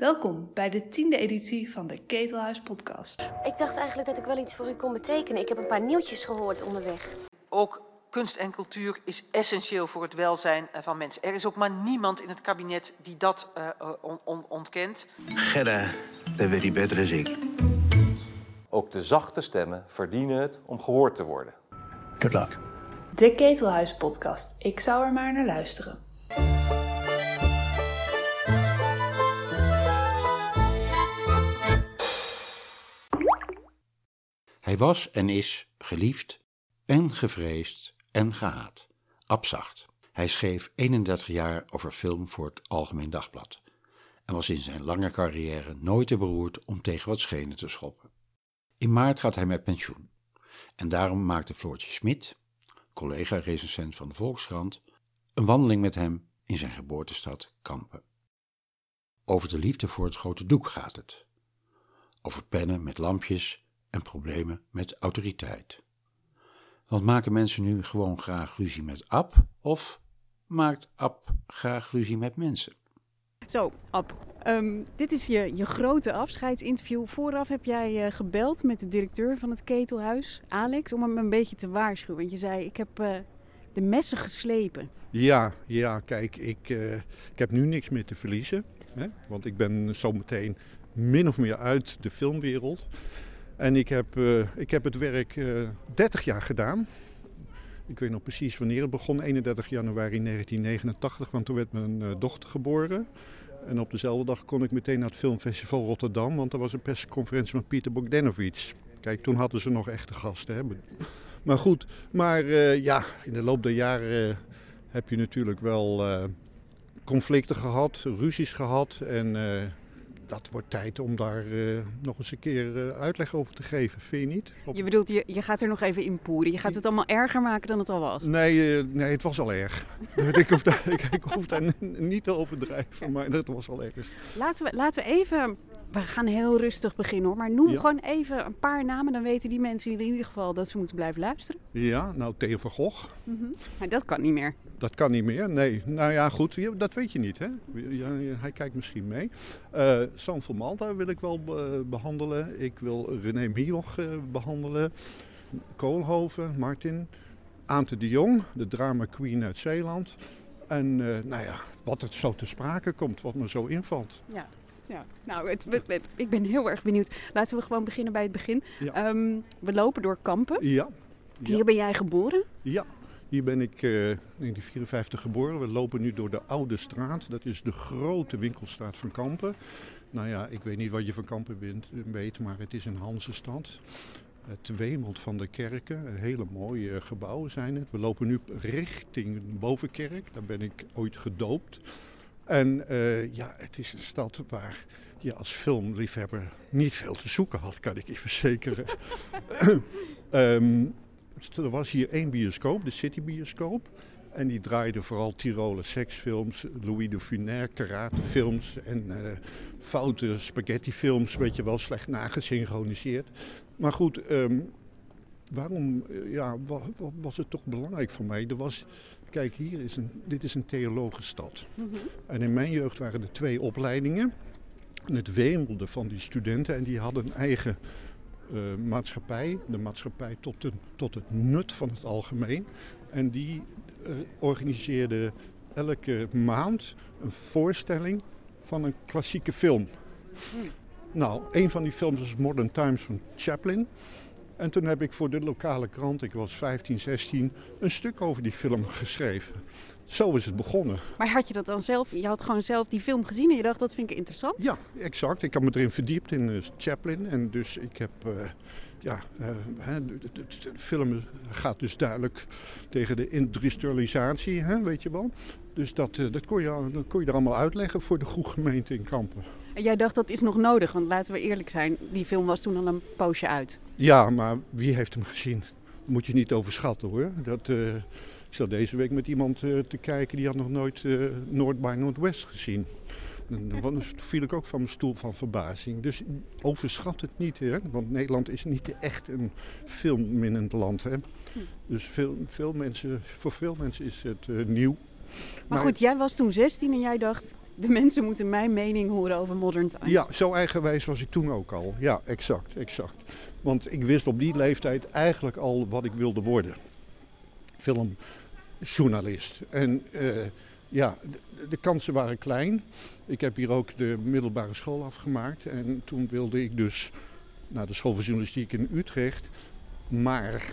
Welkom bij de tiende editie van de Ketelhuis Podcast. Ik dacht eigenlijk dat ik wel iets voor u kon betekenen. Ik heb een paar nieuwtjes gehoord onderweg. Ook kunst en cultuur is essentieel voor het welzijn eh, van mensen. Er is ook maar niemand in het kabinet die dat uh, on on ontkent. Gerda, dat weet hij beter dan ik. Ook de zachte stemmen verdienen het om gehoord te worden. Good luck. De Ketelhuis Podcast. Ik zou er maar naar luisteren. Hij was en is geliefd en gevreesd en gehaat. Abzacht. Hij schreef 31 jaar over film voor het Algemeen Dagblad en was in zijn lange carrière nooit te beroerd om tegen wat schenen te schoppen. In maart gaat hij met pensioen en daarom maakte Floortje Smit, collega-recensent van de Volkskrant, een wandeling met hem in zijn geboortestad Kampen. Over de liefde voor het grote doek gaat het. Over pennen met lampjes en problemen met autoriteit. Want maken mensen nu gewoon graag ruzie met Ab of maakt Ab graag ruzie met mensen? Zo, Ab, um, dit is je, je grote afscheidsinterview. Vooraf heb jij uh, gebeld met de directeur van het ketelhuis, Alex, om hem een beetje te waarschuwen. Want je zei, ik heb uh, de messen geslepen. Ja, ja, kijk, ik, uh, ik heb nu niks meer te verliezen. Hè? Want ik ben zometeen min of meer uit de filmwereld. En ik heb, uh, ik heb het werk uh, 30 jaar gedaan. Ik weet nog precies wanneer het begon, 31 januari 1989, want toen werd mijn uh, dochter geboren. En op dezelfde dag kon ik meteen naar het Filmfestival Rotterdam, want er was een persconferentie van Pieter Bogdanovic. Kijk, toen hadden ze nog echte gasten. Hè. Maar goed, maar ja, in de loop der jaren heb je natuurlijk wel conflicten gehad, ruzies gehad. En dat wordt tijd om daar nog eens een keer uitleg over te geven, vind je niet? Op... Je bedoelt, je, je gaat er nog even in poeren. Je gaat het allemaal erger maken dan het al was? Nee, nee het was al erg. ik, hoef daar, ik, ik hoef daar niet te overdrijven, maar dat was al erg. Laten we, laten we even we gaan heel rustig beginnen hoor. Maar noem ja. gewoon even een paar namen. Dan weten die mensen in ieder geval dat ze moeten blijven luisteren. Ja, nou Theo van Gogh. Mm -hmm. Maar dat kan niet meer. Dat kan niet meer, nee. Nou ja, goed, dat weet je niet hè. Hij kijkt misschien mee. Uh, San van Malta wil ik wel be behandelen. Ik wil René Mioch uh, behandelen. Koolhoven, Martin. Aante de Jong, de drama queen uit Zeeland. En uh, nou ja, wat er zo te sprake komt, wat me zo invalt. Ja. Ja, nou, het, we, we, ik ben heel erg benieuwd. Laten we gewoon beginnen bij het begin. Ja. Um, we lopen door Kampen. Ja. ja. Hier ben jij geboren? Ja, hier ben ik uh, in 1954 geboren. We lopen nu door de Oude Straat. Dat is de grote winkelstraat van Kampen. Nou ja, ik weet niet wat je van Kampen bent, weet, maar het is een Hansestad. Het wemelt van de kerken. Hele mooie gebouwen zijn het. We lopen nu richting Bovenkerk. Daar ben ik ooit gedoopt. En uh, ja, het is een stad waar je als filmliefhebber niet veel te zoeken had, kan ik je verzekeren. um, er was hier één bioscoop, de City Bioscoop. En die draaide vooral Tiroler seksfilms, Louis de Funès, karatefilms en uh, foute spaghettifilms, weet je wel, slecht nagesynchroniseerd. Maar goed, um, waarom uh, ja, wa, wa, was het toch belangrijk voor mij? Er was, kijk, hier is een, dit is een theologenstad. Mm -hmm. En in mijn jeugd waren er twee opleidingen. En het wemelde van die studenten en die hadden een eigen uh, maatschappij. De maatschappij tot, de, tot het nut van het algemeen. En die uh, organiseerde elke maand een voorstelling van een klassieke film. Mm. Nou, een van die films is Modern Times van Chaplin. En toen heb ik voor de lokale krant, ik was 15, 16, een stuk over die film geschreven. Zo is het begonnen. Maar had je dat dan zelf, je had gewoon zelf die film gezien en je dacht dat vind ik interessant? Ja, exact. Ik heb me erin verdiept in uh, Chaplin en dus ik heb, uh, ja, uh, de, de, de, film gaat dus duidelijk tegen de industrialisatie, hè, weet je wel. Dus dat, dat, kon je, dat kon je er allemaal uitleggen voor de goede gemeente in Kampen. Jij dacht dat is nog nodig, want laten we eerlijk zijn, die film was toen al een poosje uit. Ja, maar wie heeft hem gezien? Moet je niet overschatten hoor. Dat, uh, ik zat deze week met iemand uh, te kijken die had nog nooit uh, Noord by Noordwest gezien. En dan viel ik ook van mijn stoel van verbazing. Dus overschat het niet, hè? want Nederland is niet echt een filmminnend land. Hè? Dus veel, veel mensen, voor veel mensen is het nieuw. Maar, maar goed, jij was toen 16 en jij dacht, de mensen moeten mijn mening horen over Modern Times. Ja, zo eigenwijs was ik toen ook al. Ja, exact, exact. Want ik wist op die leeftijd eigenlijk al wat ik wilde worden. Filmjournalist. En eh, ja, de, de kansen waren klein. Ik heb hier ook de middelbare school afgemaakt. En toen wilde ik dus naar de school van journalistiek in Utrecht. Maar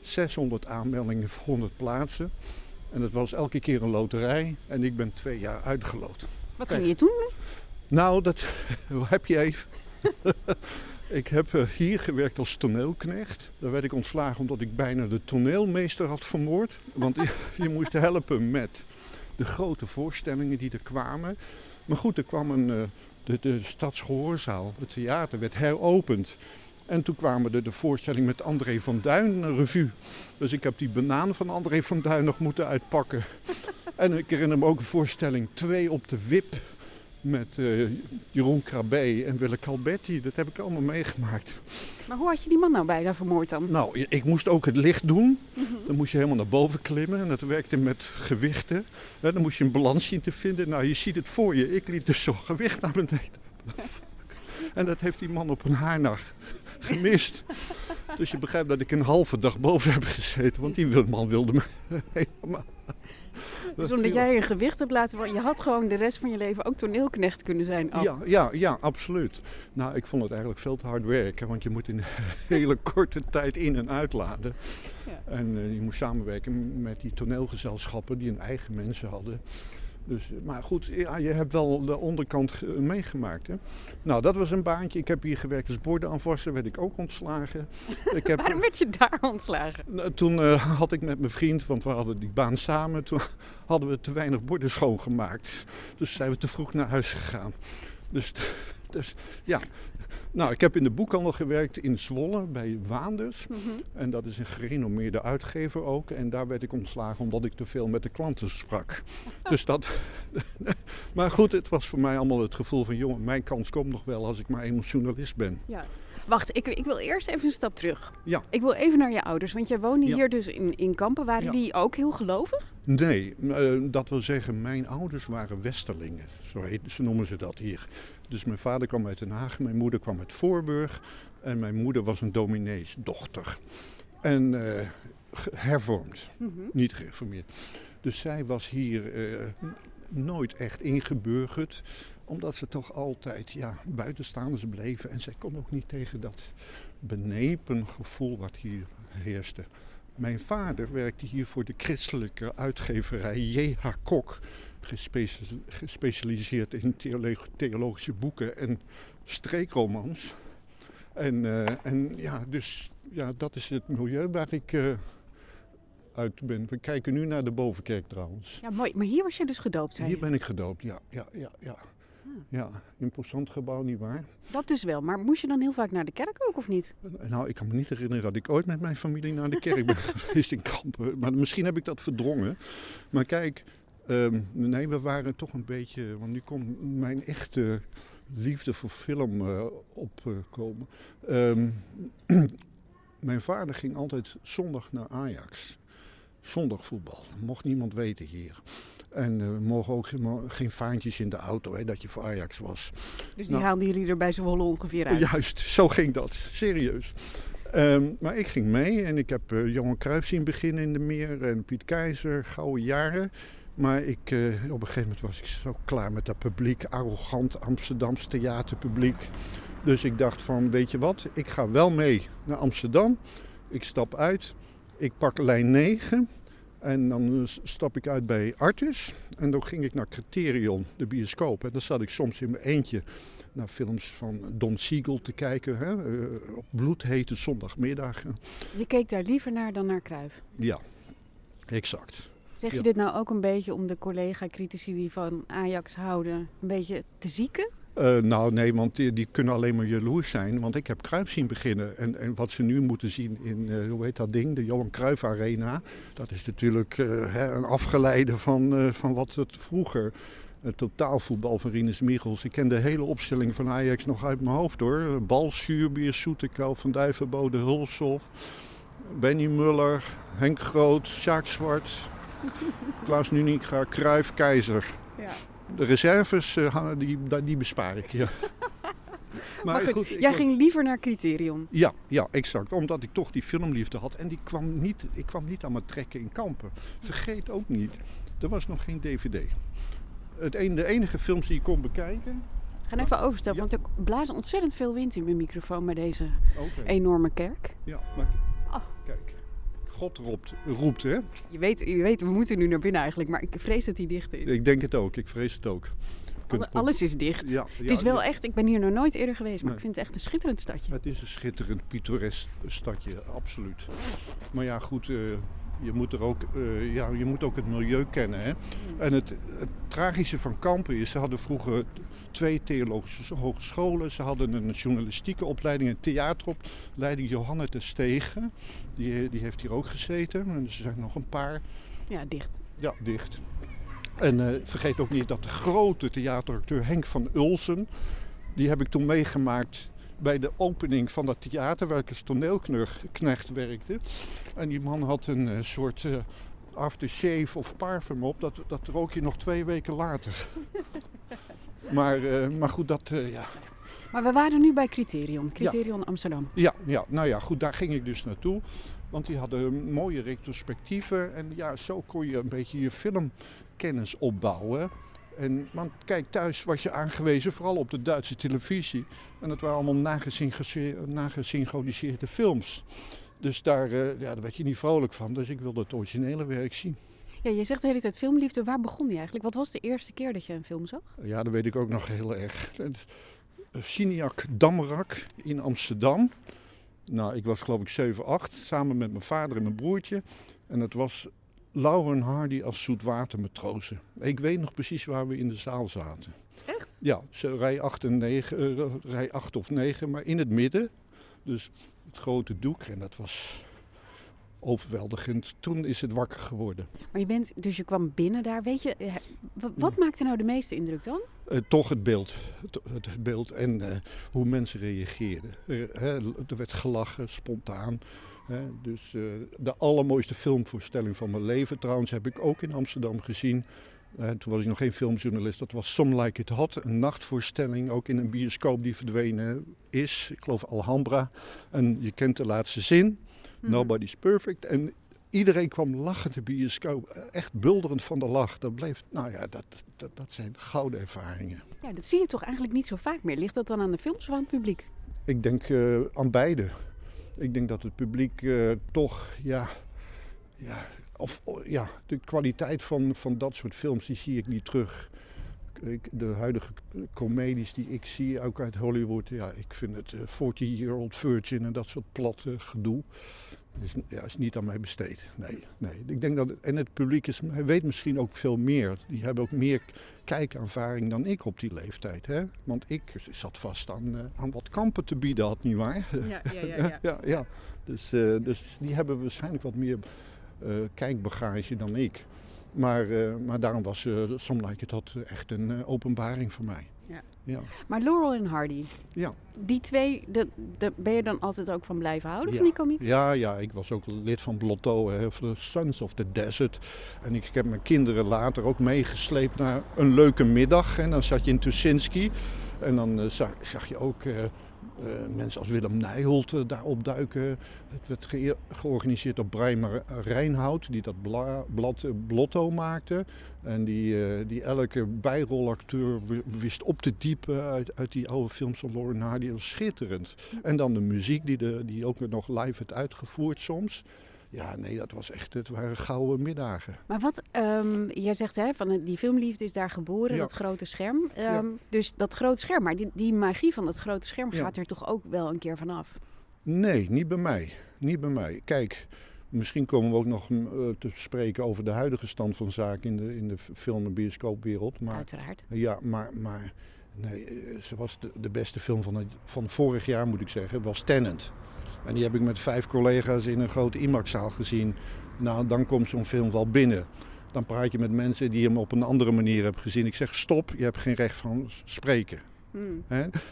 600 aanmeldingen voor 100 plaatsen. En het was elke keer een loterij. En ik ben twee jaar uitgeloot. Wat ging je toen doen? Nou, dat heb je even. ik heb eh, hier gewerkt als toneelknecht. Daar werd ik ontslagen omdat ik bijna de toneelmeester had vermoord. Want je, je moest helpen met de grote voorstellingen die er kwamen. Maar goed, er kwam een, eh, de, de Stadsgehoorzaal, het theater, werd heropend. En toen kwamen er de voorstelling met André van Duin, een revue. Dus ik heb die banaan van André van Duin nog moeten uitpakken. en ik herinner me ook een voorstelling 2 op de wip met eh, Jeroen Krabbe en Wille Calbetti. Dat heb ik allemaal meegemaakt. Maar hoe had je die man nou bijna vermoord dan? Nou, ik moest ook het licht doen. Dan moest je helemaal naar boven klimmen. En dat werkte met gewichten. Ja, dan moest je een balans zien te vinden. Nou, je ziet het voor je. Ik liet dus zo'n gewicht naar beneden. En dat heeft die man op een haarnacht gemist. Dus je begrijpt dat ik een halve dag boven heb gezeten. Want die man wilde me helemaal... Dus omdat jij je gewicht hebt laten worden, je had gewoon de rest van je leven ook toneelknecht kunnen zijn. Ja, ja, ja, absoluut. Nou, ik vond het eigenlijk veel te hard werken, want je moet in een hele korte tijd in- en uitladen. Ja. En eh, je moest samenwerken met die toneelgezelschappen die hun eigen mensen hadden. Dus, maar goed, ja, je hebt wel de onderkant ge- meegemaakt. Hè? Nou, dat was een baantje. Ik heb hier gewerkt als bordenaanwasser, werd ik ook ontslagen. Ik heb, Waarom werd je daar ontslagen? nou, Toen eh, had ik met mijn vriend, want we hadden die baan samen, toen hadden we te weinig borden schoongemaakt. Dus zijn we te vroeg naar huis gegaan. Dus, dus ja. Nou, ik heb in de boekhandel gewerkt in Zwolle bij Waanders. En dat is een gerenommeerde uitgever ook. En daar werd ik ontslagen omdat ik te veel met de klanten sprak. Dus dat. maar goed, het was voor mij allemaal het gevoel van: jongen, mijn kans komt nog wel als ik maar eenmaal journalist ben. Ja. Wacht, ik, ik wil eerst even een stap terug. Ja. Ik wil even naar je ouders, want jij woonde Ja. hier dus in, in Kampen. Waren Ja. die ook heel gelovig? Nee, eh, dat wil zeggen, mijn ouders waren Westerlingen. Zo, heet, zo noemen ze dat hier. Dus mijn vader kwam uit Den Haag, mijn moeder kwam uit Voorburg. En mijn moeder was een domineesdochter. En eh, hervormd, niet gereformeerd. Dus zij was hier eh, nooit echt ingeburgerd. Omdat ze toch altijd ja, buitenstaanders bleven. En zij kon ook niet tegen dat benepen gevoel wat hier heerste. Mijn vader werkte hier voor de christelijke uitgeverij J.H. Kok, gespecialiseerd in theolo- theologische boeken en streekromans. En, eh, en ja, dus ja, dat is het milieu waar ik eh, uit ben. We kijken nu naar de bovenkerk trouwens. Ja, mooi. Maar hier was je dus gedoopt, zei Hier ben ik gedoopt, ja, ja, ja, ja. Ja, imposant gebouw, nietwaar? Dat dus wel. Maar moest je dan heel vaak naar de kerk ook, of niet? Nou, ik kan me niet herinneren dat ik ooit met mijn familie naar de kerk ben geweest in Kampen. Maar misschien heb ik dat verdrongen. Maar kijk, ehm, nee, we waren toch een beetje... Want nu komt mijn echte liefde voor film eh, opkomen. Ehm, mijn vader ging altijd zondag naar Ajax. Zondagvoetbal. Mocht niemand weten hier. En eh, we mogen ook geen- geen vaantjes in de auto, hè, dat je voor Ajax was. Dus die Nou. haalde jullie er bij z'n wollen ongeveer uit. Juist, zo ging dat. Serieus. Ehm, maar ik ging mee en ik heb eh, Johan Cruijff zien beginnen in de meer en Piet Keizer, gouden jaren. Maar ik, eh, op een gegeven moment was ik zo klaar met dat publiek, arrogant Amsterdams theaterpubliek. Dus ik dacht van, weet je wat, ik ga wel mee naar Amsterdam. Ik stap uit, ik pak lijn 9 en dan eh, stap ik uit bij Artis. En dan ging ik naar Criterion, de bioscoop. En dan zat ik soms in mijn eentje naar films van Don Siegel te kijken. Hè? eh, op bloedhete zondagmiddagen. Je keek daar liever naar dan naar Kruif. Ja, exact. Zeg je Ja. dit nou ook een beetje om de collega-critici die van Ajax houden een beetje te zieken? Eh, nou nee, want die, die kunnen alleen maar jaloers zijn. Want ik heb Cruijff zien beginnen. En, en wat ze nu moeten zien in, eh, hoe heet dat ding? De Johan Cruijff Arena. Dat is natuurlijk eh, hè, een afgeleide van, van wat het vroeger... Het totaalvoetbal van Rinus Michels. Ik ken de hele opstelling van Ajax nog uit mijn hoofd hoor. Bal, Suurbier, Soetekou, Van Dijvenbode, Hulshoff. Benny Muller, Henk Groot, Sjaak Zwart, Klaus Nuninga, Cruijff, Keizer. Ja. De reserves, hangen- die, die bespaar ik, ja. Maar goed, jij ging liever naar Criterion. Ja, ja, exact. Omdat ik toch die filmliefde had. En die kwam niet, ik kwam niet aan mijn trekken in Kampen. Vergeet ook niet, er was nog geen dvd. Het een, de enige films die ik kon bekijken... Gaan even overstappen, Ja. want er blaast ontzettend veel wind in mijn microfoon bij deze enorme kerk. Ja, maar. God roept, roept, hè? Je weet, je weet, we moeten nu naar binnen eigenlijk, maar ik vrees dat hij dicht is. Ik denk het ook, ik vrees het ook. Alle- alles is dicht. Ja, het is wel ja. echt, ik ben hier nog nooit eerder geweest, maar Nee. ik vind het echt een schitterend stadje. Het is een schitterend, pittoresk stadje, absoluut. Maar ja, goed, eh, je, moet er ook, eh, ja, je moet ook het milieu kennen. Hè? En het, het tragische van Kampen is, ze hadden vroeger twee theologische hogescholen. Ze hadden een journalistieke opleiding, een theateropleiding. Johanna de Stegen, die, die heeft hier ook gezeten. En er zijn nog een paar. Ja, dicht. Ja, dicht. En eh, vergeet ook niet dat de grote theateracteur Henk van Ulsen, die heb ik toen meegemaakt bij de opening van dat theater waar ik als toneelknecht werkte. En die man had een eh, soort eh, aftershave of parfum op, dat, dat rook je nog twee weken later. maar, eh, maar goed, dat, ja. Maar we waren nu bij Criterion, Criterion Amsterdam. Ja, ja, nou ja, goed, daar ging ik dus naartoe. Want die hadden mooie retrospectieven. En ja, zo kon je een beetje je filmkennis opbouwen. En, want kijk, thuis was je aangewezen vooral op de Duitse televisie. En dat waren allemaal nagesynchroniseerde, films. Dus daar, eh, ja, daar werd je niet vrolijk van. Dus ik wilde het originele werk zien. Ja, je zegt de hele tijd filmliefde. Waar begon die eigenlijk? Wat was de eerste keer dat je een film zag? Ja, dat weet ik ook nog heel erg. Siniak Damrak in Amsterdam. Nou, ik was geloof ik 7, 8, samen met mijn vader en mijn broertje. En het was Lauren Hardy als zoetwatermatrozen. Ik weet nog precies waar we in de zaal zaten. Echt? Ja, rij 8, en 9, eh, rij 8 of 9, maar in het midden. Dus het grote doek en dat was overweldigend. Toen is het wakker geworden. Maar je bent, dus je kwam binnen daar. Weet je, eh, wa- wat maakte nou de meeste indruk dan? Eh, toch het beeld. Het, het beeld en hoe mensen reageerden. Er, hè, er werd gelachen, spontaan. Dus eh, de allermooiste filmvoorstelling van mijn leven trouwens heb ik ook in Amsterdam gezien. Eh, toen was ik nog geen filmjournalist. Dat was Some Like It Hot. Een nachtvoorstelling, ook in een bioscoop die verdwenen is. Ik geloof Alhambra. En je kent de laatste zin. Nobody's perfect. En iedereen kwam lachend de bioscoop. Echt bulderend van de lach. Dat bleef, nou ja, dat, dat, dat zijn gouden ervaringen. Ja, dat zie je toch eigenlijk niet zo vaak meer. Ligt dat dan aan de films of aan het publiek? Ik denk eh, aan beide. Ik denk dat het publiek eh, toch, ja, ja, of, oh, ja, de kwaliteit van, van dat soort films, die zie ik niet terug. Ik, de huidige comedies die ik zie, ook uit Hollywood, ja, ik vind het eh, 40 Year Old Virgin en dat soort platte gedoe, is, ja, is niet aan mij besteed. Nee, nee. Ik denk dat, en het publiek is, weet misschien ook veel meer. Die hebben ook meer kijkervaring dan ik op die leeftijd. Hè? Want ik zat vast aan, eh, aan wat kampen te bieden had, nietwaar? Ja, ja, ja. ja, ja. Dus, eh, dus die hebben waarschijnlijk wat meer eh, kijkbagage dan ik. Maar, maar daarom was uh, Some Like It Hot echt een openbaring voor mij. Ja. Ja. Maar Laurel en Hardy, Ja. die twee, de, de, ben je dan altijd ook van blijven houden Ja. van die? Ja, ja, ik was ook lid van Blotto, hè, Sons of the Desert. En ik heb mijn kinderen later ook meegesleept naar een leuke middag. En dan zat je in Tuschinski. En dan eh, zag, zag je ook eh, eh, mensen als Willem Nijholt daar opduiken. Het werd ge- georganiseerd door Brian Mar- Reinhout, die dat bla- blad Blotto maakte. En die, die elke bijrolacteur wist op te diepen uit, uit die oude films van Lauren Hardy. Dat was schitterend. En dan de muziek die, de, die ook nog live werd uitgevoerd soms. Ja, nee, dat was echt, het waren gouden middagen. Maar wat, ehm, jij zegt hè, van die filmliefde is daar geboren, Ja. dat grote scherm. Ehm, Ja. Dus dat grote scherm, maar die, die magie van dat grote scherm Ja. gaat er toch ook wel een keer vanaf? Nee, niet bij mij. Niet bij mij. Kijk, misschien komen we ook nog mm, eh, te spreken over de huidige stand van zaken in de, in de film- en bioscoopwereld. Maar, Uiteraard. Ja, maar, maar nee, eh, zoals de, de beste film van, het, van vorig jaar moet ik zeggen, was Tenant. En die heb ik met vijf collega's in een grote IMAX-zaal gezien. Nou, dan komt zo'n film wel binnen. Dan praat je met mensen die hem op een andere manier hebben gezien. Ik zeg stop, je hebt geen recht van spreken. Hmm.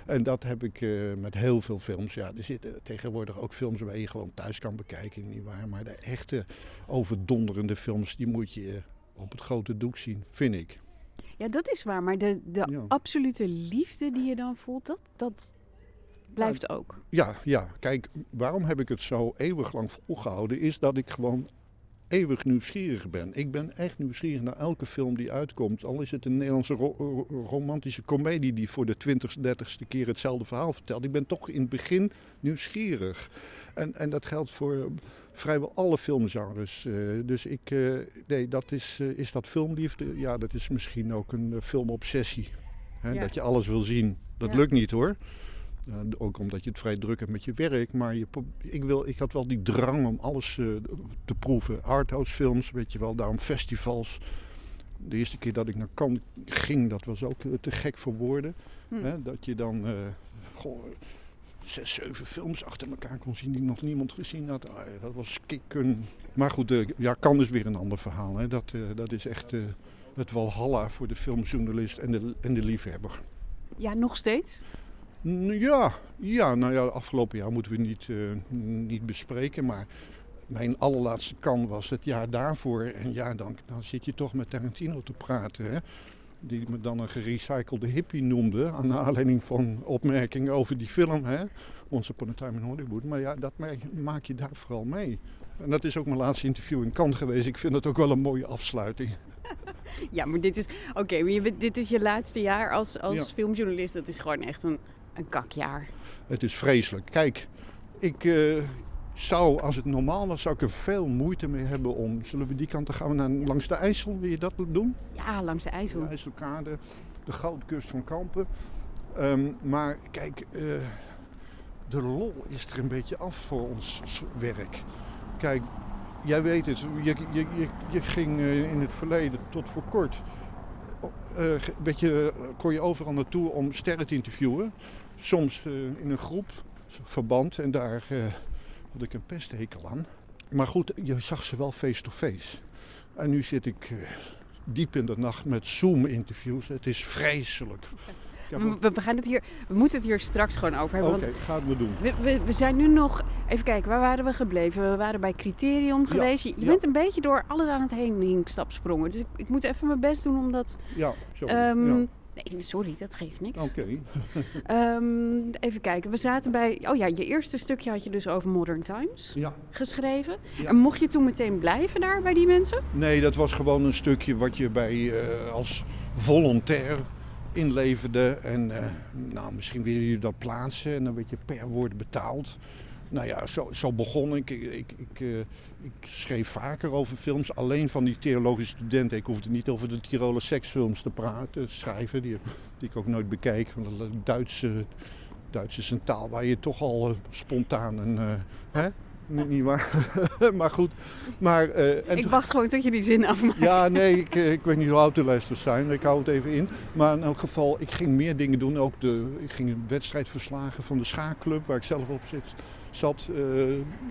En dat heb ik eh, met heel veel films. Ja, er zitten tegenwoordig ook films waar je gewoon thuis kan bekijken? Maar de echte overdonderende films, die moet je op het grote doek zien, vind ik. Ja, dat is waar. Maar de, de Ja. absolute liefde die je dan voelt, dat, dat blijft ook. Ja, ja, kijk, waarom heb ik het zo eeuwig lang volgehouden? Is dat ik gewoon eeuwig nieuwsgierig ben. Ik ben echt nieuwsgierig naar elke film die uitkomt. Al is het een Nederlandse ro- ro- romantische komedie die voor de twintigste, dertigste keer hetzelfde verhaal vertelt. Ik ben toch in het begin nieuwsgierig. En, en dat geldt voor vrijwel alle filmgenres. Eh, dus ik, eh, nee, dat is, eh, is dat filmliefde? Ja, dat is misschien ook een filmobsessie. Hè, Ja. Dat je alles wil zien. Dat Ja. lukt niet hoor. Ook omdat je het vrij druk hebt met je werk. Maar je, ik, wil, ik had wel die drang om alles te proeven. Arthouse films, weet je wel, daarom festivals. De eerste keer dat ik naar Cannes ging, dat was ook te gek voor woorden. Hm. Hè, dat je dan goh, zes, zeven films achter elkaar kon zien die nog niemand gezien had. Ah, dat was kicken. Maar goed, eh, ja, Cannes is weer een ander verhaal. Hè. Dat, eh, dat is echt eh, het walhalla voor de filmjournalist en de, en de liefhebber. Ja, nog steeds. Ja, ja, nou ja, afgelopen jaar moeten we niet, niet bespreken. Maar mijn allerlaatste kan was het jaar daarvoor. En ja, dan, dan zit je toch met Tarantino te praten. Hè? Die me dan een gerecyclede hippie noemde. Aan aanleiding van opmerkingen over die film. Hè? Once Upon a Time in Hollywood. Maar ja, dat maak je daar vooral mee. En dat is ook mijn laatste interview in Cannes geweest. Ik vind dat ook wel een mooie afsluiting. Ja, maar dit is... Oké, dit is je laatste jaar als, als Ja. filmjournalist. Dat is gewoon echt een, een kakjaar. Het is vreselijk. Kijk, ik eh, zou, als het normaal was, zou ik er veel moeite mee hebben om. Zullen we die kant, dan gaan we naar, langs de IJssel, wil je dat doen? Ja, langs de IJssel. De IJsselkade, de Goudkust van Kampen. Ehm, maar kijk, eh, de lol is er een beetje af voor ons werk. Kijk, jij weet het, je, je, je, je ging eh, in het verleden tot voor kort. je, eh, kon je overal naartoe om sterren te interviewen. Soms in een groep, verband, en daar had ik een pesthekel aan. Maar goed, je zag ze wel face-to-face. En nu zit ik eh, diep in de nacht met Zoom-interviews. Het is vreselijk. Ja, We, we, we gaan het hier, we moeten het hier straks gewoon over hebben. Oké, Want gaan we doen. we, we, we zijn nu nog... Even kijken, waar waren we gebleven? We waren bij Criterion geweest. Je, je ja. bent een beetje door alles aan het heen stapsprongen. Dus ik, ik moet even mijn best doen om dat... Ja, sorry. ehm. Nee, sorry, dat geeft niks. Oké. Ehm, even kijken, we zaten bij... Oh ja, je eerste stukje had je dus over Modern Times Ja. geschreven. Ja. En mocht je toen meteen blijven daar bij die mensen? Nee, dat was gewoon een stukje wat je bij eh, als volontair inleverde. En eh, nou, misschien wil je dat plaatsen en dan werd je per woord betaald. Nou ja, zo, zo begon ik. Ik, ik, ik, eh, ik schreef vaker over films, alleen van die theologische studenten. Ik hoefde niet over de Tiroler seksfilms te praten, schrijven, die, die ik ook nooit bekijk. Want dat Duitse, Duits is een taal waar je toch al eh, spontaan een... eh, hè? Niet, niet waar. maar goed. Maar, eh, en ik wacht gewoon tot je die zin afmaakt. ja, nee, ik, ik weet niet hoe oud de luisteraars zijn. Ik hou het even in. Maar in elk geval, ik ging meer dingen doen. Ook de, ik ging wedstrijdverslagen van de schaakclub, waar ik zelf op zit, zat,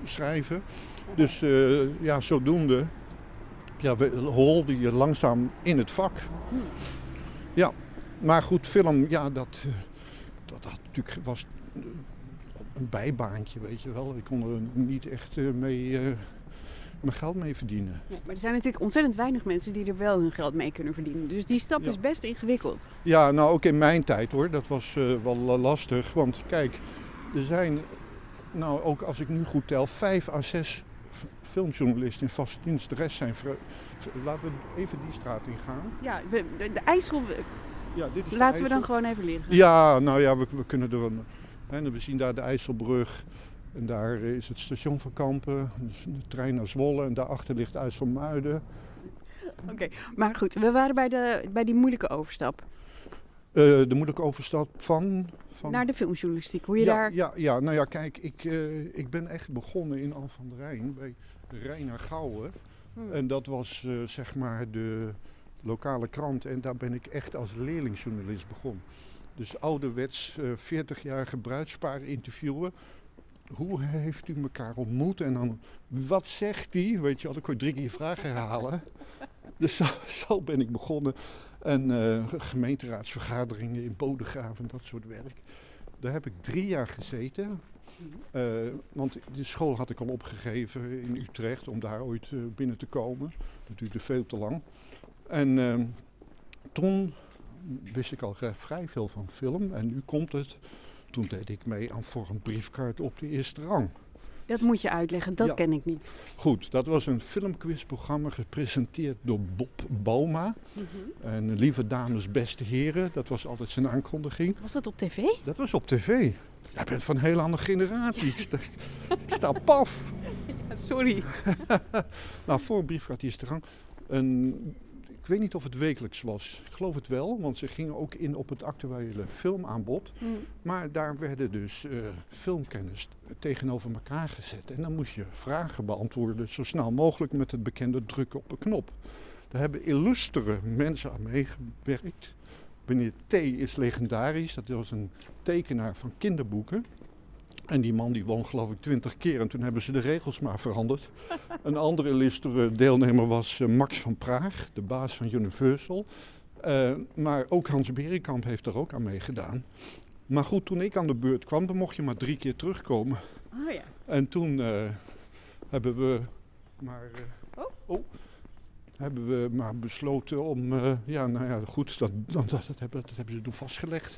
schrijven. Dus eh, ja, zodoende ja, we- holde je langzaam in het vak. Ja, maar goed, film, ja, dat, eh, dat had natuurlijk was een bijbaantje, weet je wel. Ik kon er niet echt eh, mee, mijn geld mee verdienen. Nee, maar er zijn natuurlijk ontzettend weinig mensen die er wel hun geld mee kunnen verdienen. Dus die stap Ja. is best ingewikkeld. Ja, nou ook in mijn tijd hoor. Dat was wel la- lastig. Want kijk, er zijn, nou ook als ik nu goed tel, vijf à zes filmjournalisten in vaste dienst. De rest zijn. Laten we even die straat ingaan. Ja, we- de, IJssel Ja, dit laten we dan gewoon even liggen. Ja, nou ja, we, we kunnen er een. Hè, we zien daar de IJsselbrug. En daar is het station van Kampen. Dus de trein naar Zwolle. En daarachter ligt IJsselmuiden. Oké, maar goed, we waren bij, de, bij die moeilijke overstap de moeilijke overstap van. van naar de filmjournalistiek. Hoe je ja, daar... Ja, ja, nou ja, kijk, ik, eh, ik ben echt begonnen in Al van der Rijn bij Reina Gouwen. Hmm. En dat was eh, zeg maar de lokale krant. En daar ben ik echt als leerlingjournalist begonnen. Dus ouderwets, eh 40-jarige bruidspaar interviewen. Hoe heeft u elkaar ontmoet? En dan, wat zegt die? Weet je wel, ik kon drie keer vragen herhalen. Dus zo, zo ben ik begonnen. En eh, gemeenteraadsvergaderingen in Bodegraven, dat soort werk. Daar heb ik drie jaar gezeten. Eh, want de school had ik al opgegeven in Utrecht om daar ooit eh, binnen te komen. Dat duurde veel te lang. En ehm, toen wist ik al vrij veel van film. En nu komt het. Toen deed ik mee aan voor een briefkaart op de eerste rang. Dat moet je uitleggen, dat Ja. ken ik niet. Goed, dat was een filmquizprogramma gepresenteerd door Bob Bauma. En lieve dames, beste heren, dat was altijd zijn aankondiging. Was dat op tv? Dat was op tv. Jij bent van een hele andere generatie. Ik sta, ik sta paf. Sorry. Nou, voor een briefkaart eerste rang. Een, ik weet niet of het wekelijks was. Ik geloof het wel, want ze gingen ook in op het actuele filmaanbod. Maar daar werden dus eh, filmkennis tegenover elkaar gezet. En dan moest je vragen beantwoorden zo snel mogelijk met het bekende drukken op een knop. Daar hebben illustere mensen aan meegewerkt. Meneer T is legendarisch. Dat was een tekenaar van kinderboeken. En die man die won geloof ik twintig keer en toen hebben ze de regels maar veranderd. Een andere illustere deelnemer was eh, Max van Praag, de baas van Universal. Eh, maar ook Hans Berenkamp heeft er ook aan meegedaan. Maar goed, toen ik aan de beurt kwam, dan mocht je maar drie keer terugkomen. Oh ja. En toen eh, hebben we maar. eh, oh. Hebben we maar besloten om. ja, nou ja, goed, dat, dat, dat, dat hebben, dat hebben ze toen vastgelegd.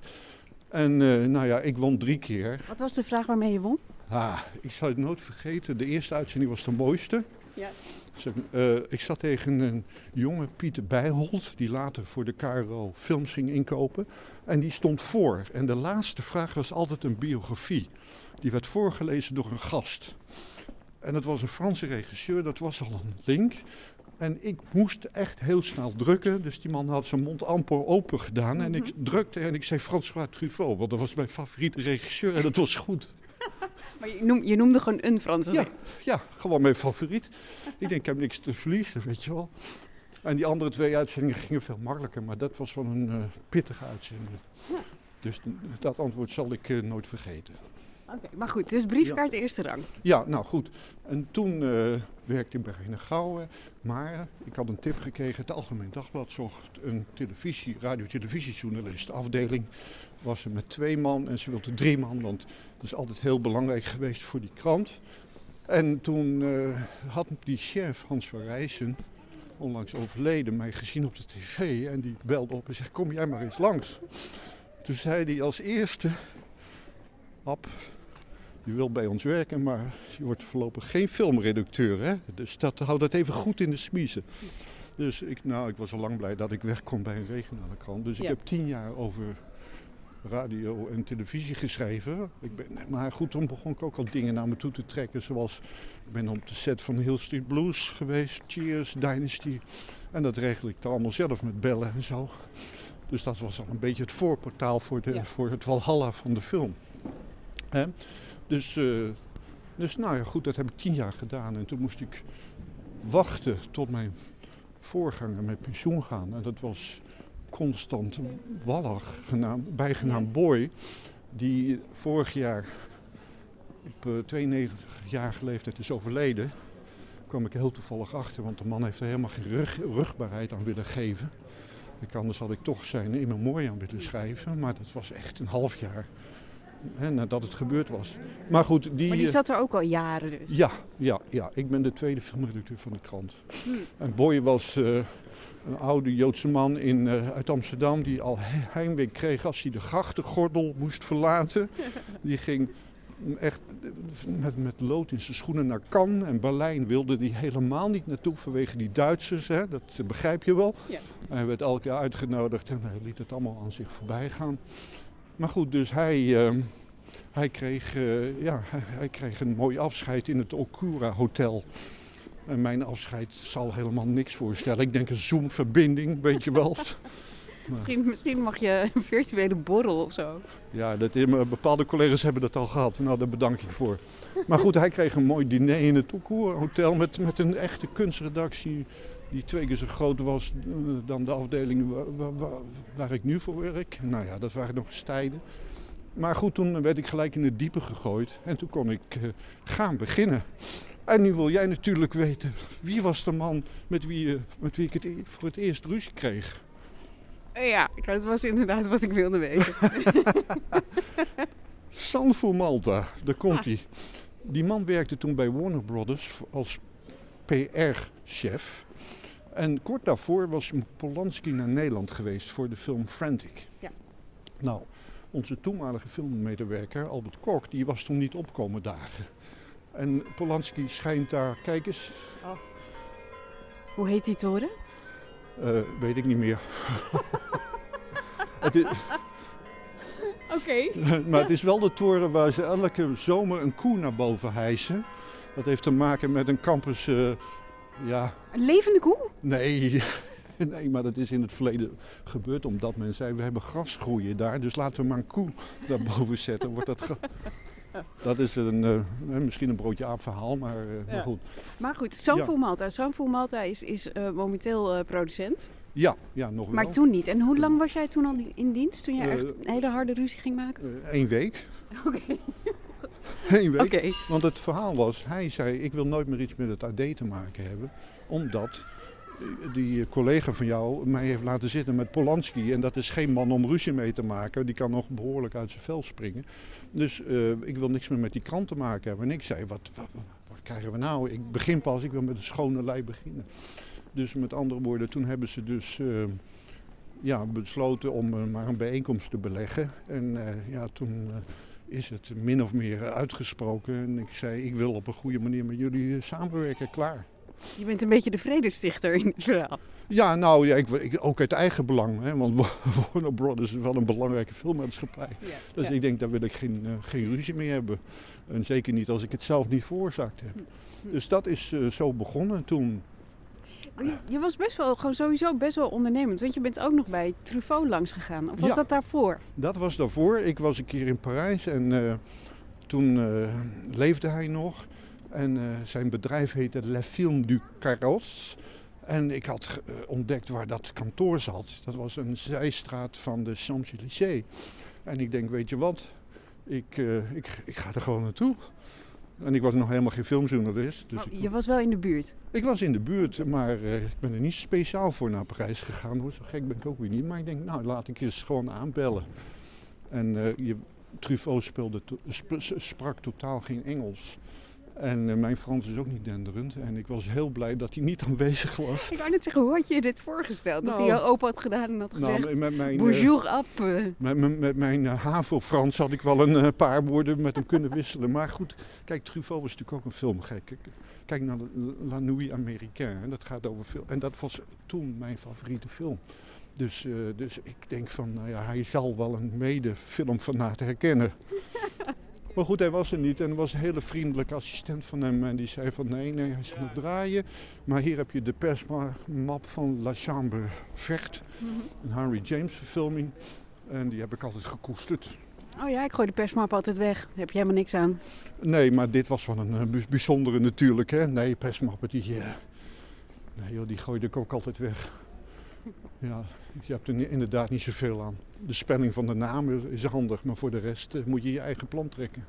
En eh, nou ja, ik won drie keer. Wat was de vraag waarmee je won? Ah, ik zal het nooit vergeten. De eerste uitzending was de mooiste. Ja. Eh, ik zat tegen een jonge Pieter Bijholt, die later voor de KRO films ging inkopen. En die stond voor. En de laatste vraag was altijd een biografie. Die werd voorgelezen door een gast. En dat was een Franse regisseur, dat was al een link. En ik moest echt heel snel drukken. Dus die man had zijn mond amper open gedaan. En ik drukte en ik zei François Truffaut, want dat was mijn favoriete regisseur en dat was goed. Maar je, noem, je noemde gewoon een Franse Ja, ja, gewoon mijn favoriet. Ik denk, ik heb niks te verliezen, weet je wel. En die andere twee uitzendingen gingen veel makkelijker, maar dat was wel een eh, pittige uitzending. Dus dat antwoord zal ik eh, nooit vergeten. Oké, maar goed, dus briefkaart eerste rang. Ja, nou goed. En toen eh, werkte ik bij Reine Gouwen. Maar ik had een tip gekregen. Het Algemeen Dagblad zocht een televisie, radio-televisiejournalist. Afdeling was er met twee man en ze wilde drie man. Want dat is altijd heel belangrijk geweest voor die krant. En toen eh, had die chef, Hans van Rijssen, onlangs overleden, mij gezien op de tv. En die belde op en zei, kom jij maar eens langs. Toen zei hij als eerste, Ab, je wil bij ons werken, maar je wordt voorlopig geen filmredacteur. Hè? Dus dat, hou dat even goed in de smiezen. Dus ik, nou, ik was al lang blij dat ik weg kon bij een regionale krant. Dus ik heb tien jaar over radio en televisie geschreven. Ik ben, maar goed, toen begon ik ook al dingen naar me toe te trekken. Zoals, ik ben op de set van Hill Street Blues geweest, Cheers, Dynasty. En dat regel ik dan allemaal zelf met bellen en zo. Dus dat was al een beetje het voorportaal voor, de, Ja. voor het Walhalla van de film. Hè? Dus, eh, dus nou ja, goed, dat heb ik tien jaar gedaan. En toen moest ik wachten tot mijn voorganger met pensioen gaan. En dat was Constant Wallag, genaamd, bijgenaamd Boy. Die vorig jaar op eh, 92-jarige leeftijd is overleden. kwam ik heel toevallig achter, want de man heeft er helemaal geen rug, rugbaarheid aan willen geven. Ik, anders had ik toch zijn in memoriam willen schrijven, maar dat was echt een half jaar hè, nadat het gebeurd was. Maar goed, die... Maar die eh, zat er ook al jaren dus. ja, ja, ja, ik ben de tweede filmredacteur van de krant. En Boy was eh, een oude Joodse man in, eh, uit Amsterdam die al he- heimwee kreeg als hij de grachtengordel moest verlaten. Die ging echt met, met lood in zijn schoenen naar Cannes en Berlijn wilde hij helemaal niet naartoe vanwege die Duitsers, hè, dat begrijp je wel. Ja. Hij werd elke keer uitgenodigd en hij liet het allemaal aan zich voorbij gaan. Maar goed, dus hij, eh, hij, kreeg, eh, ja, hij, hij kreeg een mooi afscheid in het Okura Hotel. En mijn afscheid zal helemaal niks voorstellen. Ik denk een Zoom-verbinding, weet je wel. Misschien, misschien mag je een virtuele borrel of zo. Ja, dat, eh, bepaalde collega's hebben dat al gehad. Nou, daar bedank ik voor. Maar goed, hij kreeg een mooi diner in het Okura Hotel met, met een echte kunstredactie. Die twee keer zo groot was eh, dan de afdeling wa- wa- wa- waar, ik nu voor werk. Nou ja, dat waren nog eens tijden. Maar goed, toen werd ik gelijk in het diepe gegooid. En toen kon ik eh, gaan beginnen. En nu wil jij natuurlijk weten, wie was de man met wie, eh, met wie ik het e- voor het eerst ruzie kreeg? Ja, dat was inderdaad wat ik wilde weten. Sanfo Malta, daar komt hij. Die man werkte toen bij Warner Brothers als PR-chef. En kort daarvoor was Polanski naar Nederland geweest voor de film Frantic. Ja. Nou, onze toenmalige filmmedewerker Albert Kok, die was toen niet opkomen dagen. En Polanski schijnt daar, kijk eens, Hoe heet die toren? eh, weet ik niet meer. Oké. maar het is wel de toren waar ze elke zomer een koe naar boven hijsen. Dat heeft te maken met een campus, eh, ja, Een levende koe? Nee, nee, maar dat is in het verleden gebeurd omdat men zei, we hebben gras groeien daar, dus laten we maar een koe daarboven zetten. Wordt dat, ge- dat is een, eh, misschien een broodje aap verhaal, maar, eh, maar goed. Maar goed, Sanfu. Malta. Sanfu Malta is, is eh, momenteel eh, producent. Ja, ja, nog Maar wel. toen niet. En hoe lang was jij toen al in dienst? Toen jij Eh, echt een hele harde ruzie ging maken? Eén week. Oké. Oké. Want het verhaal was, hij zei, ik wil nooit meer iets met het AD te maken hebben. Omdat eh, die collega van jou mij heeft laten zitten met Polanski. En dat is geen man om ruzie mee te maken. Die kan nog behoorlijk uit zijn vel springen. Dus eh, ik wil niks meer met die krant te maken hebben. En ik zei, wat, wat, wat krijgen we nou? Ik begin pas, ik wil met een schone lei beginnen. Dus met andere woorden, toen hebben ze dus... eh, ja, besloten om maar een bijeenkomst te beleggen. En ja, toen is het min of meer uitgesproken. En ik zei, ik wil op een goede manier met jullie eh, samenwerken, klaar. Je bent een beetje de vredestichter in het verhaal. Ja, nou ja, ik, ik, ook uit eigen belang. Hè, want Warner Brothers is wel een belangrijke filmmaatschappij. Dus Ja. ik denk, daar wil ik geen, eh, geen ruzie mee hebben. En zeker niet als ik het zelf niet veroorzaakt heb. Dus dat is eh, zo begonnen toen. Je- Je was best wel, gewoon sowieso best wel ondernemend. Want je bent ook nog bij Truffaut langs gegaan. Of was Ja. dat daarvoor? Dat was daarvoor. Ik was een keer in Parijs en eh, toen eh, leefde hij nog. En eh, zijn bedrijf heette Le Film du Carrosse. En ik had ontdekt waar dat kantoor zat. Dat was een zijstraat van de Champs-Élysées. En ik denk, weet je wat, ik, ik, ik ga er gewoon naartoe. En ik was nog helemaal geen filmjournalist. Dus Oh, je was wel in de buurt. ik was in de buurt, maar eh, ik ben er niet speciaal voor naar Parijs gegaan. Hoor. Zo gek ben ik ook weer niet. Maar ik denk, nou laat ik eens gewoon aanbellen. En eh, je, Truffaut speelde to- sp- s- sprak totaal geen Engels. En eh, mijn Frans is ook niet denderend. En ik was heel blij dat hij niet aanwezig was. Ik wou net zeggen, hoe had je dit voorgesteld? dat hij jou open had gedaan en had gezegd... Nou, met mijn, eh, Bonjour, ap. eh. met, met, met mijn eh, HAVO-Frans had ik wel een eh, paar woorden met hem kunnen wisselen. Maar goed, kijk, Truffaut was natuurlijk ook een filmgek. Kijk- naar La Nuit Américaine. En dat gaat over film. En dat was toen mijn favoriete film. Dus, eh, dus ik denk van, nou ja, hij zal wel een mede-filmfanaat herkennen. Maar goed, hij was er niet en er was een hele vriendelijke assistent van hem. En die zei van, nee, nee, hij is aan het draaien. Maar hier heb je de persmap van La Chambre Verte. Een Henry James verfilming. En die heb ik altijd gekoesterd. Oh ja, ik gooi de persmap altijd weg. Daar heb je helemaal niks aan. Nee, maar dit was wel een eh, bijz- bijzondere natuurlijk. Hè? Nee, persmappen, die, eh, nee, joh, die gooide ik ook altijd weg. Ja, je hebt er inderdaad niet zoveel aan. De spelling van de naam is, handig, maar voor de rest eh, moet je je eigen plan trekken.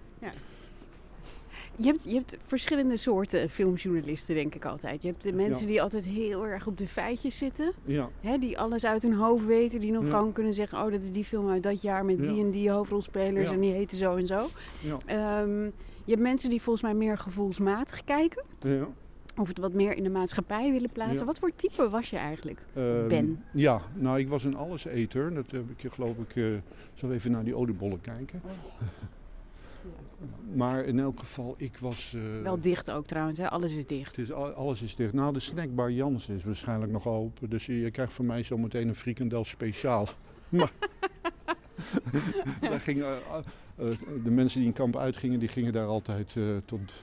Je hebt, je hebt verschillende soorten filmjournalisten, denk ik altijd. Je hebt de mensen Ja. die altijd heel erg op de feitjes zitten. Ja, Hè, die alles uit hun hoofd weten. Die nog Ja. gewoon kunnen zeggen... oh, dat is die film uit dat jaar met Ja. die en die hoofdrolspelers... Ja. en die heten zo en zo. ja, Ehm, je hebt mensen die volgens mij meer gevoelsmatig kijken. Of het wat meer in de maatschappij willen plaatsen. Ja. Wat voor type was je eigenlijk? Ehm, Ben. Ja, nou ik was een alleseter. Dat heb ik je geloof ik... eh zal even naar die oliebollen kijken. Maar in elk geval, ik was... eh, Wel dicht ook trouwens, hè? alles is dicht. Het is, al- alles is dicht. Nou, de snackbar Jans is waarschijnlijk nog open. Dus je, je krijgt van mij zometeen een frikandel speciaal. Maar daar gingen, eh, eh, de mensen die in kamp uitgingen, die gingen daar altijd eh, tot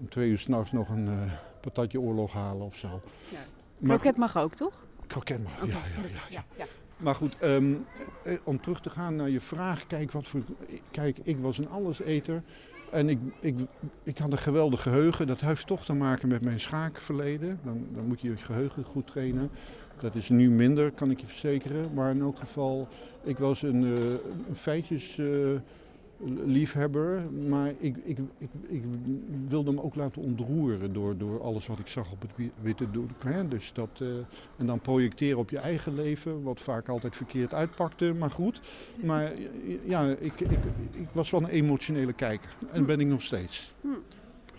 om twee uur s'nachts nog een eh, patatje oorlog halen of zo. Ja. Maar Kroket mag ook, toch? kroket mag, ja, ja, ja, ja. ja, ja. Maar goed, ehm, eh, om terug te gaan naar je vraag. Kijk, wat voor, kijk ik was een alleseter. En ik, ik, ik had een geweldig geheugen. Dat heeft toch te maken met mijn schaakverleden. Dan, dan moet je je geheugen goed trainen. Dat is nu minder, kan ik je verzekeren. Maar in elk geval, ik was een, eh, een feitjes... eh, liefhebber, maar ik, ik, ik, ik wilde hem ook laten ontroeren door, door alles wat ik zag op het wi- witte doek. Dus dat, eh, en dan projecteren op je eigen leven, wat vaak altijd verkeerd uitpakte, maar goed. Maar ja, ik, ik, ik was wel een emotionele kijker en ben ik nog steeds. En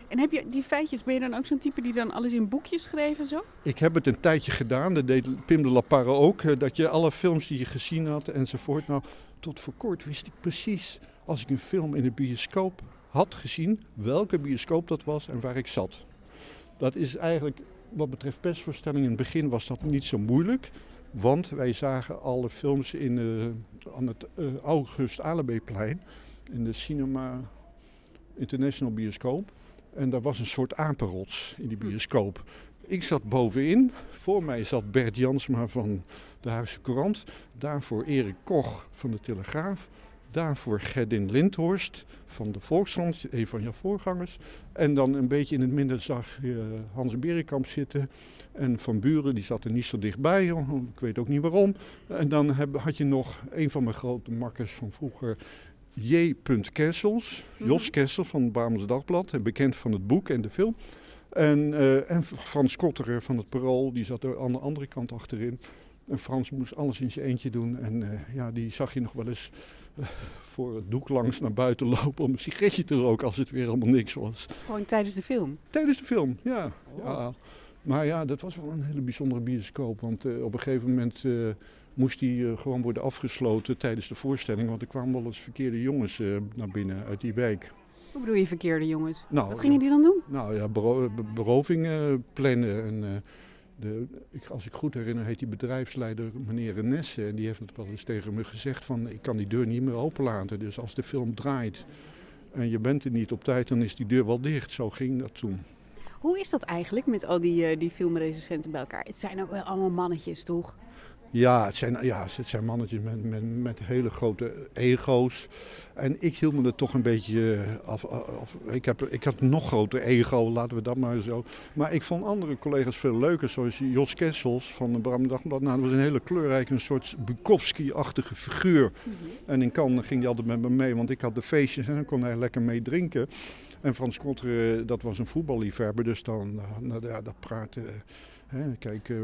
En heb je die feitjes, ben je dan ook zo'n type die dan alles in boekjes schreef en zo? Ik heb het een tijdje gedaan, dat deed Pim de La Parra ook. eh, Dat je alle films die je gezien had enzovoort. Nou, tot voor kort wist ik precies, als ik een film in de bioscoop had gezien, welke bioscoop dat was en waar ik zat. Dat is eigenlijk, wat betreft persvoorstellingen, in het begin was dat niet zo moeilijk. Want wij zagen alle films in, eh, aan het eh, August Alebeplein, in de Cinema International bioscoop. En daar was een soort apenrots in die bioscoop. Ik zat bovenin. Voor mij zat Bert Jansma van de Huisse Courant. Daarvoor Erik Koch van de Telegraaf. Daarvoor Gerdin Lindhorst van de Volkskrant, een van jouw voorgangers. En dan een beetje in het midden zag je Hans Berenkamp zitten. En Van Buren, die zat er niet zo dichtbij, ik weet ook niet waarom. En dan heb, had je nog een van mijn grote makkers van vroeger, J. Kessels. Jos Kessels van het Brabants Dagblad, en bekend van het boek en de film. En, eh, en Frans Kotterer van het Parool, die zat er aan de andere kant achterin. En Frans moest alles in zijn eentje doen. En eh, ja, die zag je nog wel eens eh, voor het doek langs naar buiten lopen om een sigaretje te roken als het weer allemaal niks was. Gewoon tijdens de film. Tijdens de film, ja. ja. Maar ja, dat was wel een hele bijzondere bioscoop. Want eh, op een gegeven moment moest die gewoon worden afgesloten tijdens de voorstelling. Want er kwamen wel eens verkeerde jongens naar binnen uit die wijk. Hoe bedoel je verkeerde jongens? Nou, Wat gingen die dan doen? Nou ja, bero be- berovingen plannen. En, de, ik, als ik goed herinner, heet die bedrijfsleider meneer Renesse. En die heeft het wel eens tegen me gezegd van ik kan die deur niet meer openlaten. Dus als de film draait en je bent er niet op tijd, dan is die deur wel dicht. Zo ging dat toen. Hoe is dat eigenlijk met al die, eh, die filmrecensenten bij elkaar? Het zijn ook wel allemaal mannetjes, toch? Ja, het zijn, ja, het zijn mannetjes met, met, met hele grote ego's. En ik hield me er toch een beetje eh, af. af ik, heb, ik had een nog groter ego, laten we dat maar zo. Maar ik vond andere collega's veel leuker, zoals Jos Kessels van de Bram Dagblad. Nou, dat was een hele kleurrijke, een soort Bukowski-achtige figuur. En in Cannes ging hij altijd met me mee, want ik had de feestjes en dan kon hij lekker mee drinken. En Frans Kotter, eh, dat was een voetballiefhebber, dus dan, eh, nou, ja, dat praatte... kijk, eh,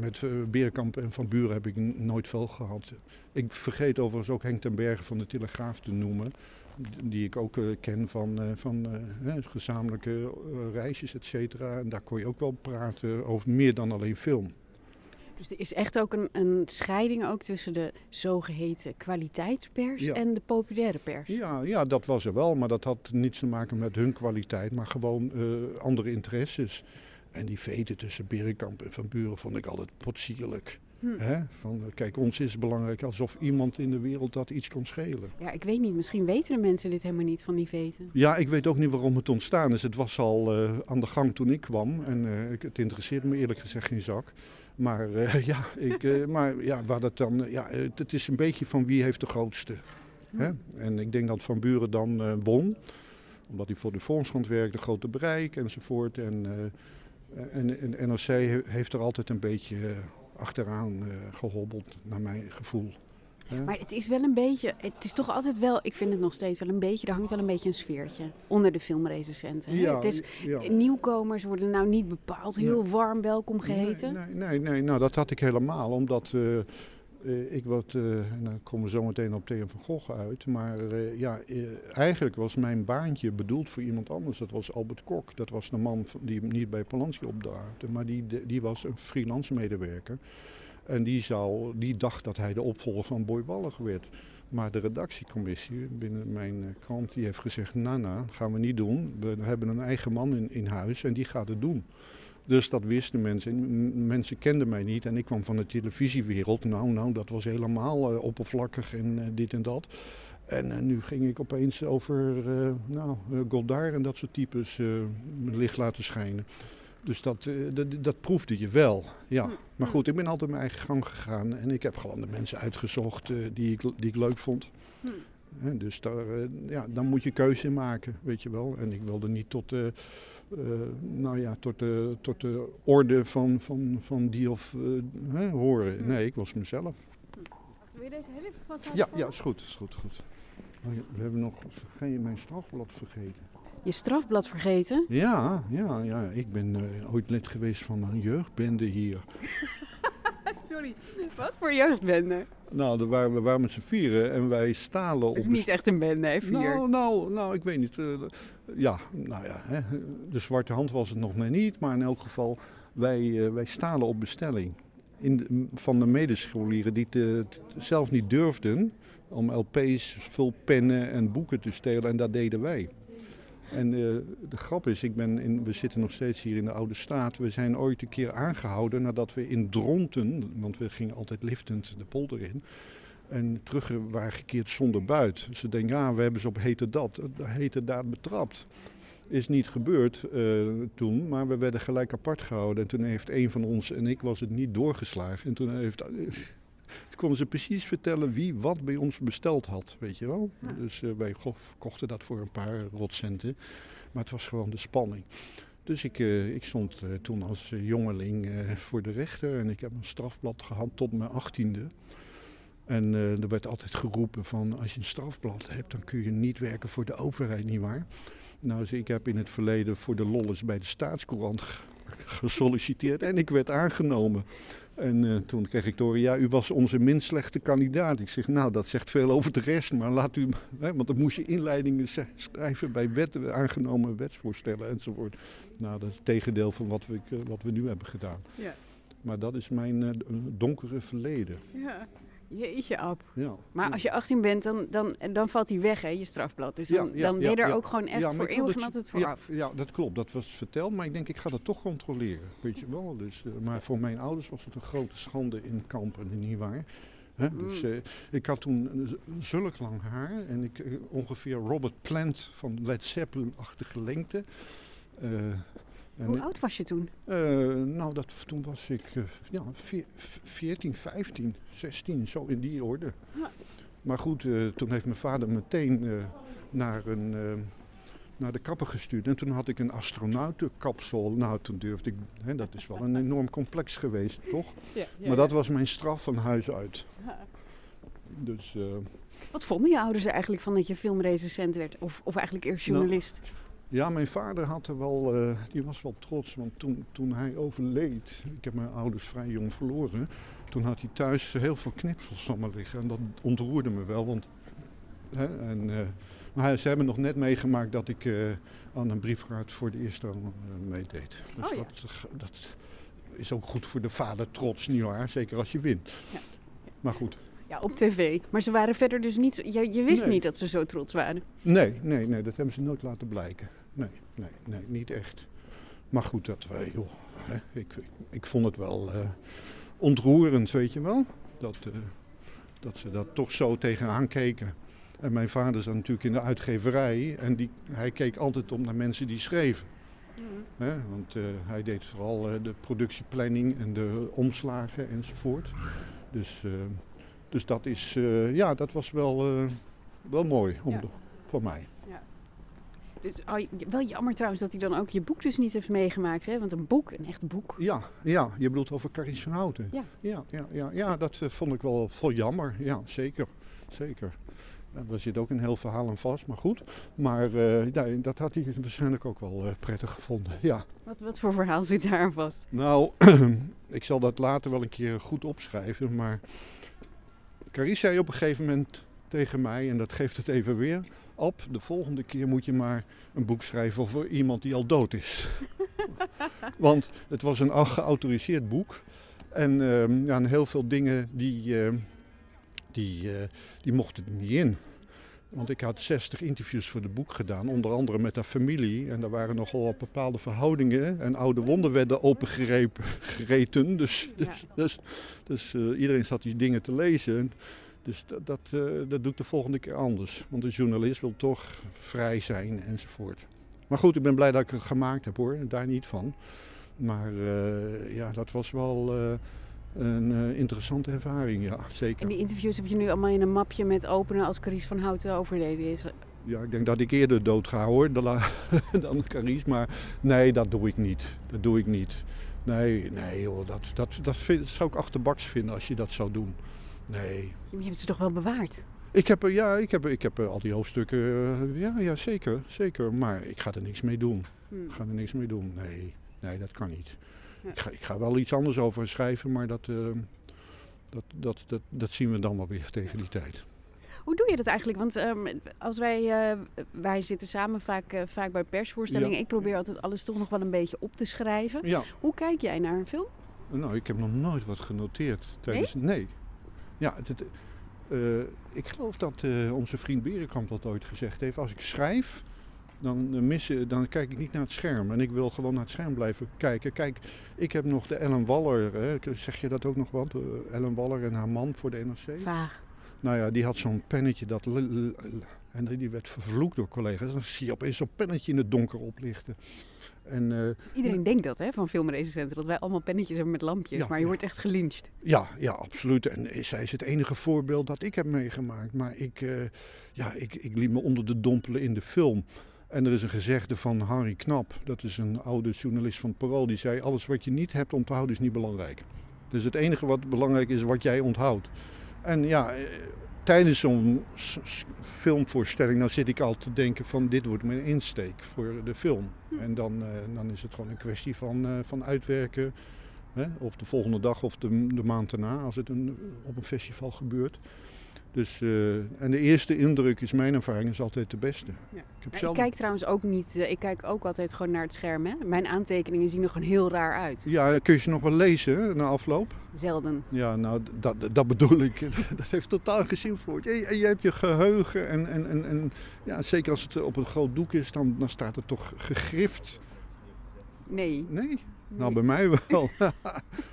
met eh, Beerkamp en Van Buren heb ik nooit veel gehad. Ik vergeet overigens ook Henk ten Berge van de Telegraaf te noemen. Die ik ook eh, ken van, van hè, gezamenlijke reisjes, et cetera. En daar kon je ook wel praten over meer dan alleen film. Dus er is echt ook een, een scheiding ook tussen de zogeheten kwaliteitspers Ja. en de populaire pers. Ja, ja, dat was er wel, maar dat had niets te maken met hun kwaliteit, maar gewoon andere interesses. En die veten tussen Berenkamp en Van Buren vond ik altijd potsierlijk. Hm. Hè? Van, eh, kijk, ons is belangrijk alsof iemand in de wereld dat iets kon schelen. Ja, ik weet niet. Misschien weten de mensen dit helemaal niet van die veten. Ja, ik weet ook niet waarom het ontstaan is. Het was al eh, aan de gang toen ik kwam. En eh, het interesseert me eerlijk gezegd geen zak. Maar ja, ik, maar ja, waar dat dan, ja, het, het is een beetje van wie heeft de grootste. Hè? En ik denk dat Van Buren dan won. Omdat hij voor de Volkskrant werkte, grote bereik enzovoort. En, en, en de NOC he- heeft er altijd een beetje eh, achteraan eh, gehobbeld, naar mijn gevoel. Maar het is wel een beetje, het is toch altijd wel, ik vind het nog steeds wel een beetje, er hangt wel een beetje een sfeertje onder de filmrecensenten. Ja, het is, ja. Nieuwkomers worden nou niet bepaald heel warm welkom geheten. Nee, nee, nee, nee, nou dat had ik helemaal, omdat eh, eh, ik wat, eh nou komen we zo meteen op Theo van Gogh uit, maar eh, ja, eh, eigenlijk was mijn baantje bedoeld voor iemand anders. Dat was Albert Kok, dat was de man die niet bij Polanski opdaagde, maar die, die was een freelance medewerker. En die, zou, die dacht dat hij de opvolger van Boy Wallig werd. Maar de redactiecommissie binnen mijn eh, krant die heeft gezegd, nou nou, gaan we niet doen. We hebben een eigen man in, in huis en die gaat het doen. Dus dat wisten mensen. Mensen kenden mij niet en ik kwam van de televisiewereld. Nou, nou, dat was helemaal eh, oppervlakkig en eh, dit en dat. En eh, nu ging ik opeens over nou, Godard en dat soort types mijn licht laten schijnen. Dus dat, dat, dat proefde je wel, ja. Maar goed, ik ben altijd mijn eigen gang gegaan en ik heb gewoon de mensen uitgezocht die, ik, die ik leuk vond. Hè, dus daar, ja, dan moet je keuze in maken, weet je wel. En ik wilde niet tot, nou ja, tot, de, tot de orde van, van, van die of eh, hè, horen. Nee, ik was mezelf. Wil je deze heel even vasthouden? Ja, ja, is goed, is goed, goed. Oh ja, we hebben nog verge- mijn strafblad vergeten. Je strafblad vergeten? Ja, ja, ja. Ik ben eh, ooit lid geweest van een jeugdbende hier. Sorry, wat voor jeugdbende? Nou, daar waren we waren met z'n vieren en wij stalen op... Het is niet echt een bende, hè, vier. Nou, nou, nou, ik weet niet. eh, ja, nou ja, hè, de zwarte hand was het nog net niet, maar in elk geval, wij, eh, wij stalen op bestelling. In de- van de medescholieren die het zelf niet durfden om LP's, vulpennen en boeken te stelen en dat deden wij. En eh, de grap is, ik ben in, we zitten nog steeds hier in de Oude Staat. We zijn ooit een keer aangehouden nadat we in Dronten, want we gingen altijd liftend de polder in, en terug waren gekeerd zonder buit. Ze denken, ja, we hebben ze op hete, dat, hete daad betrapt. Is niet gebeurd eh, toen, maar we werden gelijk apart gehouden. En toen heeft een van ons en ik was het niet doorgeslagen. En toen heeft, toen konden ze precies vertellen wie wat bij ons besteld had, weet je wel. Dus eh, wij kochten dat voor een paar rotcenten. Maar het was gewoon de spanning. Dus ik, eh, ik stond eh, toen als jongeling voor de rechter en ik heb een strafblad gehad tot mijn achttiende. En er werd altijd geroepen van als je een strafblad hebt, dan kun je niet werken voor de overheid, nietwaar? Nou, dus ik heb in het verleden voor de lolles bij de staatscourant gesolliciteerd en ik werd aangenomen. En eh, toen kreeg ik horen, ja, u was onze minst slechte kandidaat. Ik zeg, nou, dat zegt veel over de rest, maar laat u... Hè, want dan moest je inleidingen schrijven bij wet, aangenomen wetsvoorstellen enzovoort. Nou, dat is het tegendeel van wat we, wat we nu hebben gedaan. Ja. Maar dat is mijn eh, donkere verleden. Ja. Jeetje, Ab. Ja. Maar als je 18 bent, dan, dan, dan valt hij weg, hè, je strafblad. Dus dan, Ja, ja, dan ben je er ook gewoon echt voor eeuwig en altijd vooraf. Ja, ja, dat klopt. Dat was verteld, maar ik denk ik ga dat toch controleren. Weet je wel. Dus, eh, maar voor mijn ouders was het een grote schande in Kampen, niet waar. Hè? Dus, Mm. eh, ik had toen eh, zulk lang haar en ik, ongeveer Robert Plant van Led Zeppelin-achtige lengte. En Hoe oud was je toen? eh, nou, dat, toen was ik eh, ja, veer- v- 14, 15, 16, zo in die orde. Ja. Maar goed, eh, toen heeft mijn vader meteen naar, een, naar de kapper gestuurd. En toen had ik een astronautenkapsel. Nou, toen durfde ik, hè, dat is wel een enorm complex geweest, toch? maar dat was mijn straf van huis uit. Dus, Wat vonden je ouders er eigenlijk van dat je filmrecensent werd? Of, of eigenlijk eerst Nou, journalist? Ja, mijn vader had er wel, eh, die was wel trots, want toen, toen hij overleed, ik heb mijn ouders vrij jong verloren, toen had hij thuis heel veel knipsels van me liggen en dat ontroerde me wel, want, hè, en, eh, maar hij- ze hebben nog net meegemaakt dat ik eh, aan een briefkaart voor de eerste meedeed. Dus Oh ja. dat, dat is ook goed voor de vader trots, nietwaar? Zeker als je wint. Ja. Maar goed. Ja, op tv. Maar ze waren verder dus niet... Je, je wist Nee. niet dat ze zo trots waren. Nee, nee, nee, dat hebben ze nooit laten blijken. Nee, nee, nee, niet echt. Maar goed, dat wij, joh, hè, ik, ik, ik vond het wel eh, ontroerend, weet je wel. Dat, eh, dat ze dat toch zo tegenaan keken. En mijn vader zat natuurlijk in de uitgeverij en die, hij keek altijd om naar mensen die schreven. Hè, want eh, hij deed vooral eh, de productieplanning en de omslagen enzovoort. Dus, eh, dus dat, is, eh, ja, dat was wel, eh, wel mooi om Ja. voor mij. Dus oh, wel jammer trouwens dat hij dan ook je boek dus niet heeft meegemaakt. Hè? Want een boek, een echt boek. Ja, ja, je bedoelt over Carice van Houten. Ja. Ja, ja, ja, ja dat eh, vond ik wel vol jammer. Ja, zeker. Zeker. Ja, daar zit ook een heel verhaal aan vast, maar goed. Maar ja, dat had hij waarschijnlijk ook wel prettig gevonden. Ja. Wat, wat voor verhaal zit daar aan vast? Nou, ik zal dat later wel een keer goed opschrijven. Maar Carice zei op een gegeven moment tegen mij, en dat geeft het even weer. Op, de volgende keer moet je maar een boek schrijven over iemand die al dood is. Want het was een geautoriseerd boek. En ja, en heel veel dingen die, ehm, die, eh, die mochten er niet in. Want ik had 60 interviews voor het boek gedaan, onder andere met haar familie. En daar waren nogal wat bepaalde verhoudingen. En oude wonden werden opengereten. Dus, dus, dus, dus eh, iedereen zat die dingen te lezen. Dus dat, dat, eh, dat doe ik de volgende keer anders. Want de journalist wil toch vrij zijn enzovoort. Maar goed, ik ben blij dat ik het gemaakt heb hoor, daar niet van. Maar eh, ja, dat was wel een eh, interessante ervaring, ja, zeker. En die interviews heb je nu allemaal in een mapje met openen als Carice van Houten overleden is. Ja, ik denk dat ik eerder dood ga hoor, dan, Carice. Maar nee, dat doe ik niet. Dat doe ik niet. Nee, nee joh, dat, dat, dat, vind- dat zou ik achterbaks vinden als je dat zou doen. Nee. Je hebt ze toch wel bewaard? Ik heb, er- ja, ik heb, ik heb er al die hoofdstukken, eh, ja, ja, zeker, zeker. Maar ik ga er niks mee doen. Hmm. Ik ga er niks mee doen, nee. Nee, dat kan niet. Ja. Ik, ga, ik ga wel iets anders over schrijven, maar dat, eh, dat, dat, dat, dat zien we dan wel weer tegen die tijd. Hoe doe je dat eigenlijk? Want ehm, als wij, eh, wij zitten samen vaak, eh, vaak bij persvoorstellingen. Ja. Ik probeer altijd alles toch nog wel een beetje op te schrijven. Ja, Hoe kijk jij naar een film? nou, ik heb nog nooit wat genoteerd tijdens. Nee? Ja, het, het, ik geloof dat onze vriend Berenkamp dat ooit gezegd heeft. Als ik schrijf, dan, eh, missen, dan kijk ik niet naar het scherm. En ik wil gewoon naar het scherm blijven kijken. Kijk, ik heb nog de Ellen Waller, hè, zeg je dat ook nog wat? Eh, Ellen Waller en haar man voor de NRC. Vaag. Nou ja, die had zo'n pennetje dat. En die werd vervloekt door collega's. Dan zie je opeens zo'n pennetje in het donker oplichten. En eh, Iedereen denkt dat, hè, van filmrecensenten. Dat wij allemaal pennetjes hebben met lampjes. Ja, maar je ja. wordt echt gelyncht. ja, ja, absoluut. En zij is het enige voorbeeld dat ik heb meegemaakt. Maar ik, eh, ja, ik, ik liet me onder de dompelen in de film. En er is een gezegde van Harry Knap, dat is een oude journalist van het Parool, die zei: Alles wat je niet hebt onthouden is niet belangrijk. Dus het enige wat belangrijk is, wat jij onthoudt. En ja, eh, tijdens zo'n filmvoorstelling, dan zit ik al te denken: van dit wordt mijn insteek voor de film. En dan, eh, dan is het gewoon een kwestie van, eh, van uitwerken. Hè? Of de volgende dag of de, de maand daarna, als het een, op een festival gebeurt. Dus, eh, en de eerste indruk is mijn ervaring is altijd de beste. Ja. Ik heb zelf... ik kijk trouwens ook niet... eh, ik kijk ook altijd gewoon naar het scherm, hè. Mijn aantekeningen zien er gewoon heel raar uit. Ja, kun je ze nog wel lezen na afloop? Zelden. Ja, nou, dat, dat bedoel ik. Dat heeft totaal geen voor je. Je, je hebt je geheugen en, en, en, en ja, zeker als het op een groot doek is, dan, dan staat het toch gegrift. Nee. Nee? Nou, bij mij wel.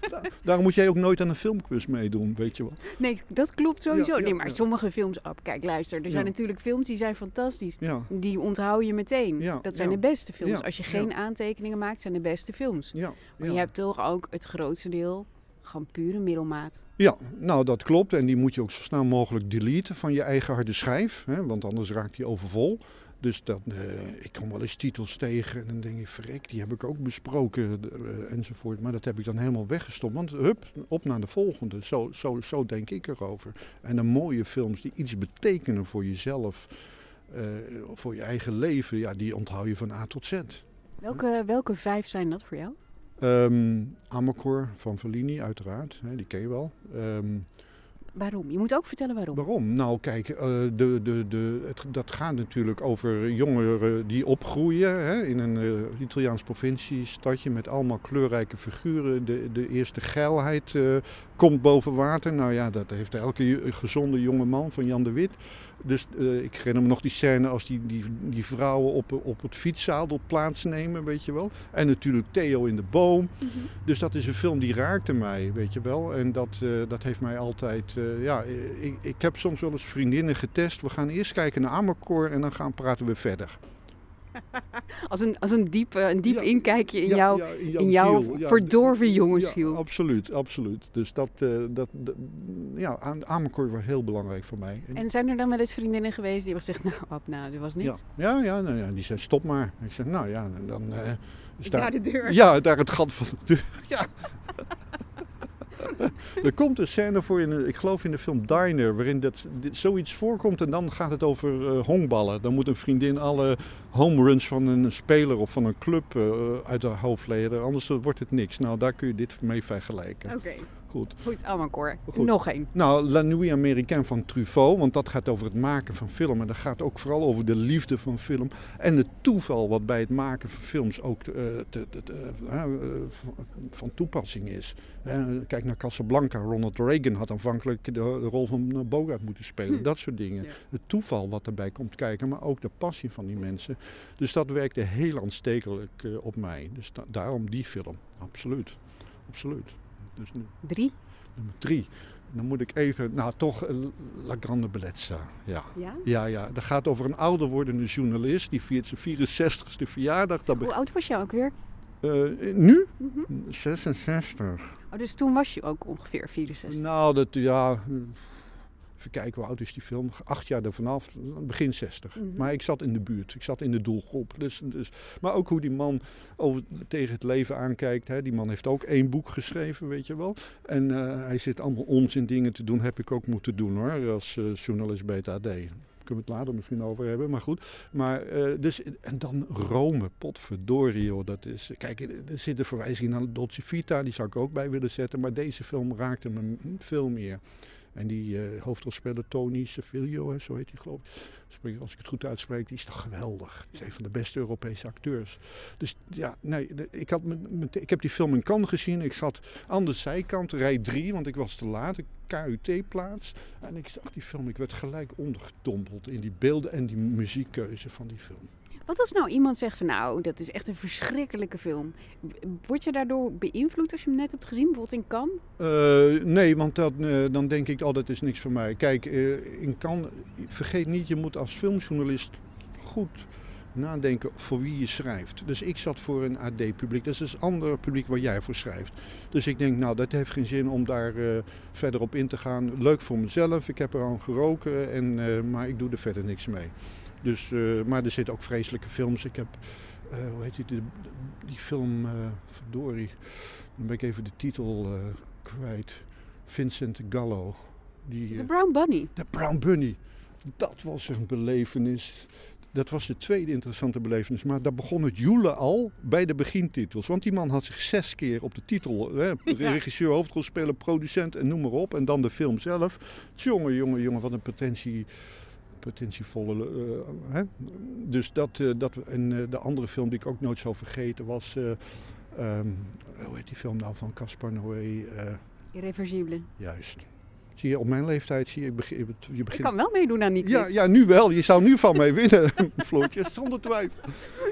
Da- Daarom moet jij ook nooit aan een filmquiz meedoen, weet je wel. Nee, dat klopt sowieso. Ja, ja, nee, maar ja. sommige films... Oh, kijk, luister. Er zijn Ja. natuurlijk films die zijn fantastisch. Ja, Die onthoud je meteen. Ja, dat zijn ja. de beste films. Ja, Als je ja. geen aantekeningen maakt, zijn de beste films. ja. Maar ja. je hebt toch ook het grootste deel gewoon pure middelmaat. Ja, nou dat klopt. En die moet je ook zo snel mogelijk deleten van je eigen harde schijf. Hè, want anders raakt die overvol. Dus dat, eh, ik kom wel eens titels tegen en dan denk ik, verrek, die heb ik ook besproken eh, enzovoort. Maar dat heb ik dan helemaal weggestopt. Want hup, op naar de volgende. Zo, zo, zo denk ik erover. En de mooie films die iets betekenen voor jezelf, eh, voor je eigen leven, ja, die onthoud je van A tot Z. Welke, welke vijf zijn dat voor jou? Ehm Amarcord van Fellini, uiteraard. Hè, die ken je wel. Ehm, Waarom? Je moet ook vertellen waarom. Waarom? Nou, kijk, eh, de, de, de, het, dat gaat natuurlijk over jongeren die opgroeien hè, in een eh, Italiaans provinciestadje met allemaal kleurrijke figuren. De, de eerste geilheid eh, komt boven water. Nou ja, dat heeft elke gezonde jonge man van Jan de Wit. Dus eh, ik herinner me nog die scène als die, die, die vrouwen op, op het fietszadel plaatsnemen, weet je wel. En natuurlijk Theo in de boom. Dus dat is een film die raakte mij, weet je wel. En dat, eh, dat heeft mij altijd... eh, ja, ik, ik heb soms wel eens vriendinnen getest. We gaan eerst kijken naar Amarcord en dan gaan praten we verder. Als een, als een diep, eh, een diep Ja. inkijkje in, Ja, jouw, ja, in jouw ziel, ja. verdorven Ja, jongensziel. absoluut, absoluut. Dus dat, eh, dat, dat ja, Am- Amarcord was heel belangrijk voor mij. En zijn er dan wel eens vriendinnen geweest die hebben gezegd, nou, Ab, nou, dit was ja, niks. ja, ja, nou ja, die zei stop maar. Ik zeg, nou ja, en dan... eh, Ik daar- ga de deur. Ja, daar het gat van de deur. Ja. er komt een scène voor, in, ik geloof in de film Diner, waarin dat, zoiets voorkomt en dan gaat het over eh honkballen. Dan moet een vriendin alle home runs van een speler of van een club eh, uit haar hoofd leren, anders wordt het niks. Nou, daar kun je dit mee vergelijken. Oké, Goed. goed, Amarcord. Goed. Nog één. Nou, La Nuit Américaine van Truffaut, want dat gaat over het maken van film. En dat gaat ook vooral over de liefde van film. En het toeval wat bij het maken van films ook eh, te- te- te- eh, eh, van- toepassing is. Kijk naar Casablanca. Ronald Reagan had aanvankelijk de, de rol van Bogart moeten spelen. Hm. Dat soort dingen. Ja. Het toeval wat erbij komt kijken, maar ook de passie van die mensen. Dus dat werkte heel aanstekelijk op mij. Dus da- daarom die film. Absoluut. Absoluut. Dus nu. Drie. Nummer drie. Dan moet ik even, nou toch eh, La Grande Bellezza. Ja. Ja? Ja, ja. Dat gaat over een ouder wordende journalist die viert zijn 64ste verjaardag. Dat Hoe oud was je ook weer? Eh, nu? Mhm. 66. Oh, dus toen was je ook ongeveer 64. Nou, dat, ja. Even kijken, hoe oud is die film? Acht jaar er vanaf, begin 60. Mhm. Maar ik zat in de buurt, ik zat in de doelgroep. Dus, dus, maar ook hoe die man over, tegen het leven aankijkt. Hè. Die man heeft ook één boek geschreven, weet je wel. En eh, hij zit allemaal onzin dingen te doen, heb ik ook moeten doen hoor, als eh, journalist bij het AD. kunnen we het later misschien over hebben, maar goed. Maar, eh, dus, en dan Rome, potverdorie joh. Dat is, kijk, er zitten verwijzingen naar Dolce Vita, die zou ik ook bij willen zetten. Maar deze film raakte me veel meer. En die uh, hoofdrolspeler Tony Servilio, zo heet hij geloof ik. Als ik het goed uitspreek, die is toch geweldig. Die is een van de beste Europese acteurs. Dus ja, nee, ik, had ik heb die film in Cannes gezien. Ik zat aan de zijkant, rij 3, want ik was te laat. KUT-plaats. En ik zag die film, ik werd gelijk ondergedompeld in die beelden en die muziekkeuze van die film. Wat als nou iemand zegt van nou, dat is echt een verschrikkelijke film. Word je daardoor beïnvloed als je hem net hebt gezien, bijvoorbeeld in Cannes? Uh, nee, want dat, uh, dan denk ik, oh dat is niks voor mij. Kijk, uh, in Cannes, vergeet niet, je moet als filmjournalist goed nadenken voor wie je schrijft. Dus ik zat voor een AD-publiek. Dat is dus een ander publiek waar jij voor schrijft. Dus ik denk, nou, dat heeft geen zin om daar verder op in te gaan. Leuk voor mezelf, ik heb er aan geroken, en, maar ik doe er verder niks mee. Dus, uh, maar er zitten ook vreselijke films. Ik heb, hoe heet die, die, die film, verdorie, dan ben ik even de titel kwijt. Vincent Gallo. The Brown Bunny. De Brown Bunny. Dat was een belevenis. Dat was de tweede interessante belevenis. Maar daar begon het joelen al bij de begintitels. Want die man had zich zes keer op de titel, hè, regisseur, hoofdrolspeler, producent en noem maar op. En dan de film zelf. Jongen, jongen, jongen, wat een potentie potentievolle. Uh, hè? Dus dat, uh, dat. En uh, de andere film die ik ook nooit zou vergeten was. Um, hoe heet die film nou van Caspar Noé? Irreversibele. Juist. Zie je, op mijn leeftijd zie je, je begint... Je begint... kan wel meedoen aan die quiz. Ja, ja, nu wel. Je zou nu van mij winnen, Floortje, zonder twijfel.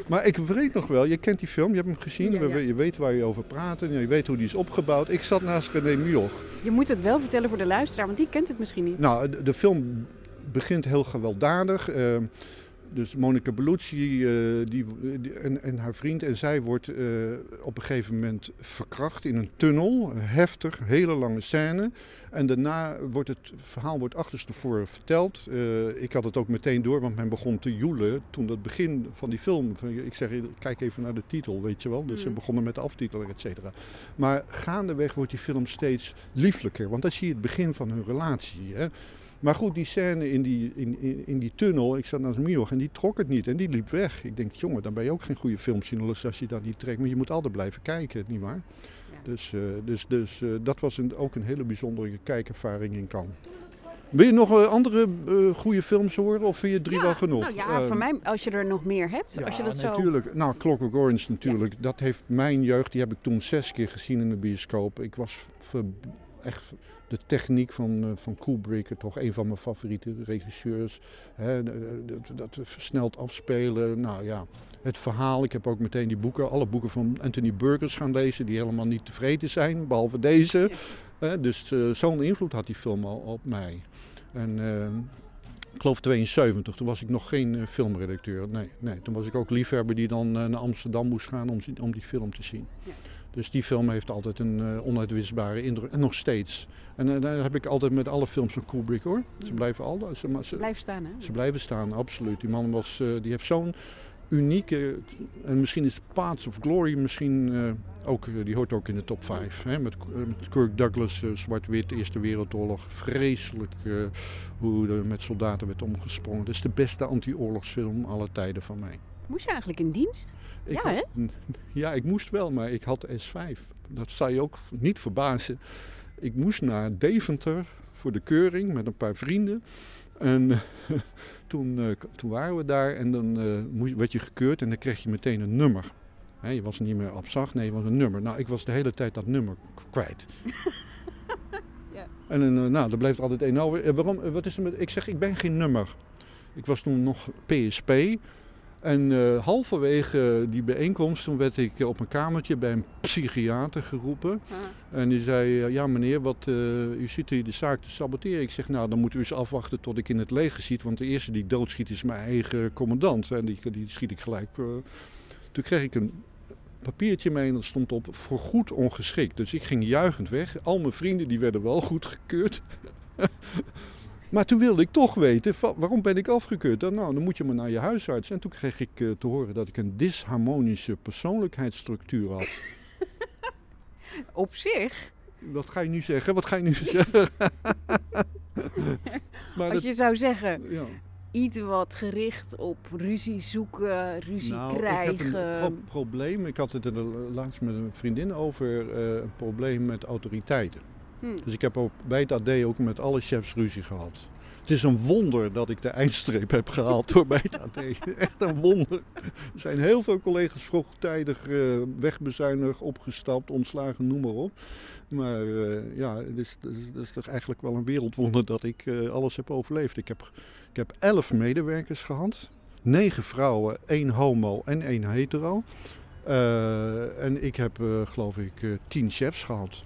Maar ik weet nog wel, je kent die film, je hebt hem gezien, ja, ja. Je weet waar je over praat en je weet hoe die is opgebouwd. Ik zat naast René Mioch. Je moet het wel vertellen voor de luisteraar, want die kent het misschien niet. Nou, de, de film begint heel gewelddadig. Uh, dus Monica Bellucci uh, die, die, en, en, haar vriend en zij wordt uh, op een gegeven moment verkracht in een tunnel. Heftig, hele lange scène. En daarna wordt het verhaal wordt achterstevoren verteld. Uh, ik had het ook meteen door, want men begon te joelen toen het begin van die film. Ik zeg, kijk even naar de titel, weet je wel. Dus mm. ze begonnen met de aftiteling, et cetera. Maar gaandeweg wordt die film steeds lieflijker. Want dan zie je het begin van hun relatie. Hè. Maar goed, die scène in die, in, in, in die tunnel, ik zat naast Mioch en die trok het niet en die liep weg. Ik denk, jongen, dan ben je ook geen goede filmjournalist als je dat niet trekt. Maar je moet altijd blijven kijken, nietwaar? Ja. Dus, uh, dus, dus uh, dat was een, ook een hele bijzondere kijkervaring in Cannes. Wil je nog uh, andere uh, goede films horen of vind je drie ja, wel genoeg? Nou ja, uh, voor mij, als je er nog meer hebt. Ja, als je dat zo... natuurlijk. Nou, Clockwork Orange natuurlijk. Ja. Dat heeft mijn jeugd, die heb ik toen zes keer gezien in de bioscoop. Ik was ver, echt de techniek van, uh, van Kubrick, toch een van mijn favoriete regisseurs. Hè, dat, dat versneld afspelen. Nou ja, het verhaal. Ik heb ook meteen die boeken, alle boeken van Anthony Burgers gaan lezen, die helemaal niet tevreden zijn, behalve deze. Dus uh, zo'n invloed had die film al op mij. En uh, ik geloof 72, toen was ik nog geen uh, filmredacteur. Nee, nee, toen was ik ook liefhebber die dan naar Amsterdam moest gaan om, om die film te zien. Ja. Dus die film heeft altijd een uh, onuitwisbare indruk. En nog steeds. En uh, daar heb ik altijd met alle films van Kubrick hoor. Ze blijven al. Ze, ze blijven staan hè? Ze blijven staan, absoluut. Die man was, uh, die heeft zo'n unieke. En misschien is Paths of Glory misschien ook. die hoort ook in de top 5. Hè? Met, met Kirk Douglas, zwart-wit, Eerste Wereldoorlog. Vreselijk hoe er met soldaten werd omgesprongen. Dat is de beste anti-oorlogsfilm aller tijden van mij. Moest je eigenlijk in dienst? Ik ja, hè? Ja, ik moest wel, maar ik had S5. Dat zou je ook niet verbazen. Ik moest naar Deventer voor de keuring met een paar vrienden. En toen, uh, toen waren we daar en dan uh, werd je gekeurd en dan kreeg je meteen een nummer. He, je was niet meer op zag, nee, je was een nummer. Nou, ik was de hele tijd dat nummer kwijt. ja. En uh, nou, er bleef altijd één over. waarom? Wat is er met, ik zeg, ik ben geen nummer. Ik was toen nog PSP. En uh, halverwege die bijeenkomst toen werd ik op mijn kamertje bij een psychiater geroepen. Ah. En die zei, uh, ja meneer, wat, uh, u zit hier de zaak te saboteren. Ik zeg, nou dan moet u eens afwachten tot ik in het leger zit. Want de eerste die doodschiet is mijn eigen commandant. En die, die schiet ik gelijk. toen kreeg ik een papiertje mee en er stond op voorgoed ongeschikt. Dus ik ging juichend weg. Al mijn vrienden die werden wel goedgekeurd. Maar toen wilde ik toch weten, waarom ben ik afgekeurd? Dan, nou, dan moet je maar naar je huisarts. En toen kreeg ik uh, te horen dat ik een disharmonische persoonlijkheidsstructuur had. Op zich? Wat ga je nu zeggen? Wat ga je nu zeggen? maar Als dat, je zou zeggen, ja. iets wat gericht op ruzie zoeken, ruzie nou, krijgen? ik heb een pro- probleem. Ik had het er laatst met een vriendin over. eh, een probleem met autoriteiten. Hm. Dus ik heb ook bij het AD ook met alle chefs ruzie gehad. Het is een wonder dat ik de eindstreep heb gehaald door bij het AD. Echt een wonder. Er zijn heel veel collega's vroegtijdig eh, wegbezuinigd, opgestapt, ontslagen, noem maar op. Maar eh, ja, het is, het, is, toch eigenlijk wel een wereldwonder dat ik eh, alles heb overleefd. Ik heb, ik heb elf medewerkers gehad. Negen vrouwen, één homo en één hetero. En ik heb, geloof ik, tien chefs gehad.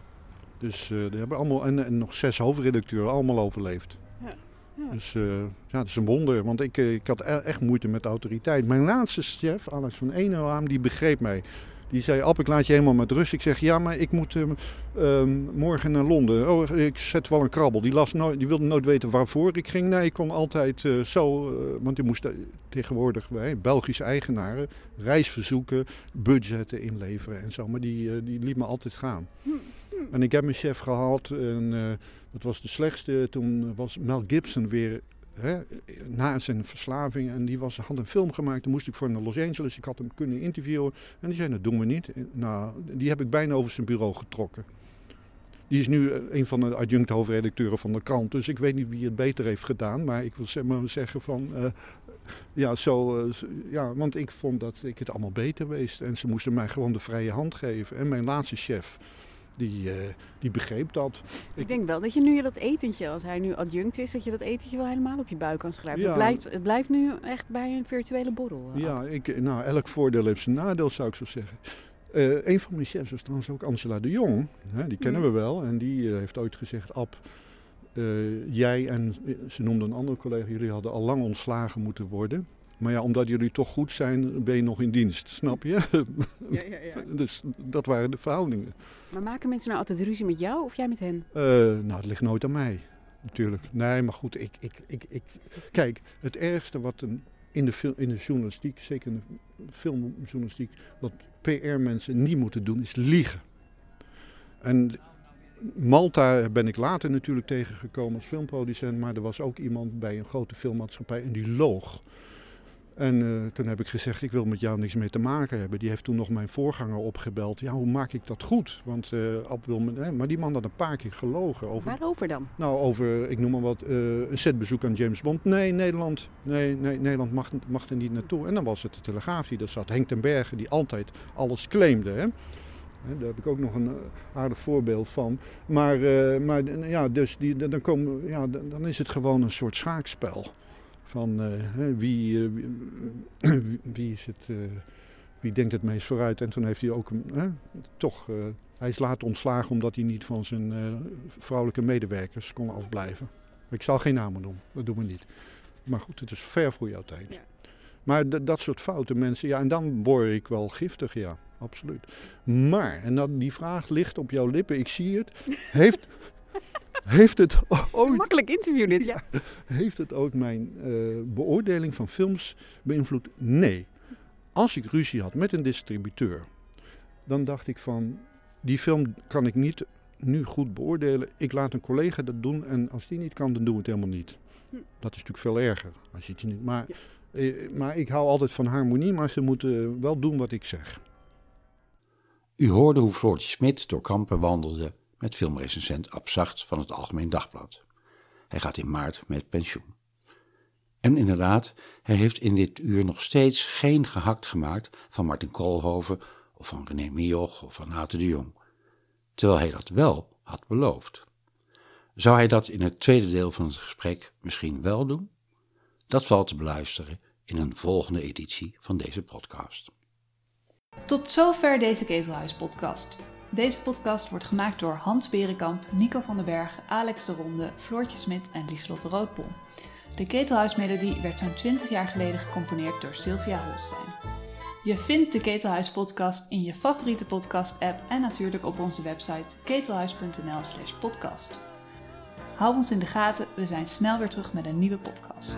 Dus eh die hebben allemaal, en, en nog zes hoofdredacteuren, allemaal overleefd. Ja, ja. Dus eh, ja, het is een wonder, want ik, eh, ik had e- echt moeite met de autoriteit. Mijn laatste chef, Alex van Eenhoam, die begreep mij. Die zei, Ab, ik laat je helemaal met rust. Ik zeg, ja, maar ik moet ehm, ehm, morgen naar Londen. Oh, ik zet wel een krabbel. Die, las nooit, die wilde nooit weten waarvoor ik ging. Nee, ik kon altijd zo, want je moest tegenwoordig bij Belgische eigenaren reisverzoeken, budgetten inleveren en zo. Maar die, die liet me altijd gaan. En ik heb mijn chef gehad en eh, dat was de slechtste. Toen was Mel Gibson weer hè, na zijn verslaving en die was, had een film gemaakt. Toen moest ik voor naar Los Angeles. Ik had hem kunnen interviewen en die zei dat doen we niet. Nou, die heb ik bijna over zijn bureau getrokken. Die is nu eh, een van de adjunct hoofdredacteuren van de krant. Dus ik weet niet wie het beter heeft gedaan. Maar ik wil zeggen van... eh, ja, zo, zo- ja, want ik vond dat ik het allemaal beter wist. En ze moesten mij gewoon de vrije hand geven. En mijn laatste chef, die, eh, die begreep dat. Ik denk wel dat je nu dat etentje, als hij nu adjunct is, dat je dat etentje wel helemaal op je buik kan schrijven. Ja. Het, blijft, het blijft nu echt bij een virtuele borrel. eh, Ja, ik, nou, elk voordeel heeft zijn nadeel, zou ik zo zeggen. Eh, een van mijn chefs was trouwens ook Angela de Jong. Hè, die kennen we wel. En die eh, heeft ooit gezegd, Ab, eh, jij en eh, ze noemde een andere collega, jullie hadden al lang ontslagen moeten worden. Maar ja, omdat jullie toch goed zijn, ben je nog in dienst, snap je? Ja, ja, ja. dus dat waren de verhoudingen. Maar maken mensen nou altijd ruzie met jou of jij met hen? Eh, nou, het ligt nooit aan mij, natuurlijk. Nee, maar goed, ik, ik, ik, ik... Kijk, het ergste wat een, in, de in de journalistiek, zeker in de filmjournalistiek, wat PR-mensen niet moeten doen, is liegen. En Malta ben ik later natuurlijk tegengekomen als filmproducent, maar er was ook iemand bij een grote filmmaatschappij en die loog. En eh, toen heb ik gezegd, ik wil met jou niks meer te maken hebben. Die heeft toen nog mijn voorganger opgebeld. Ja, hoe maak ik dat goed? Want eh Ab wil me... Hè, maar die man had een paar keer gelogen over... Waarover dan? Nou, over, ik noem maar wat, eh, een setbezoek aan James Bond. Nee, Nederland, nee, nee, Nederland mag, mag er niet naartoe. En dan was het de Telegraaf die dat zat. Henk ten Berge, die altijd alles claimde. Hè. Daar heb ik ook nog een aardig voorbeeld van. Maar, maar ja, dus die, dan, komen, ja, dan is het gewoon een soort schaakspel. Van eh, wie, eh, wie, wie is het, eh, wie denkt het meest vooruit. En toen heeft hij ook een, toch, hij is later ontslagen omdat hij niet van zijn vrouwelijke medewerkers kon afblijven. Ik zal geen namen noemen, dat doen we niet. Maar goed, het is ver voor jouw tijd. Ja. Maar dat soort foute mensen, ja, en dan word ik wel giftig, ja, absoluut. Maar, en dat, die vraag ligt op jouw lippen, ik zie het. Heeft, heeft, het, ooit, Makkelijk interview dit, ja. heeft het ook mijn eh, beoordeling van films beïnvloed? Nee. Als ik ruzie had met een distributeur, dan dacht ik van, die film kan ik niet nu goed beoordelen. Ik laat een collega dat doen en als die niet kan, dan doen we het helemaal niet. Hm. Dat is natuurlijk veel erger. Als je het niet, maar, eh, maar ik hou altijd van harmonie, maar ze moeten wel doen wat ik zeg. U hoorde hoe Floortje Smit door Kampen wandelde met filmrecensent Ab Zacht van het Algemeen Dagblad. Hij gaat in maart met pensioen. En inderdaad, hij heeft in dit uur nog steeds geen gehakt gemaakt van Martin Koolhoven of van René Mioch of van Houter de Jong. Terwijl hij dat wel had beloofd. Zou hij dat in het tweede deel van het gesprek misschien wel doen? Dat valt te beluisteren in een volgende editie van deze podcast. Tot zover deze Ketelhuis-podcast. Deze podcast wordt gemaakt door Hans Berenkamp, Nico van den Berg, Alex de Ronde, Floortje Smit en Lieselotte Roodbol. De Ketelhuismelodie werd zo'n 20 jaar geleden gecomponeerd door Sylvia Holstein. Je vindt de Ketelhuis-podcast in je favoriete podcast-app en natuurlijk op onze website ketelhuis.nl/podcast. Hou ons in de gaten, we zijn snel weer terug met een nieuwe podcast.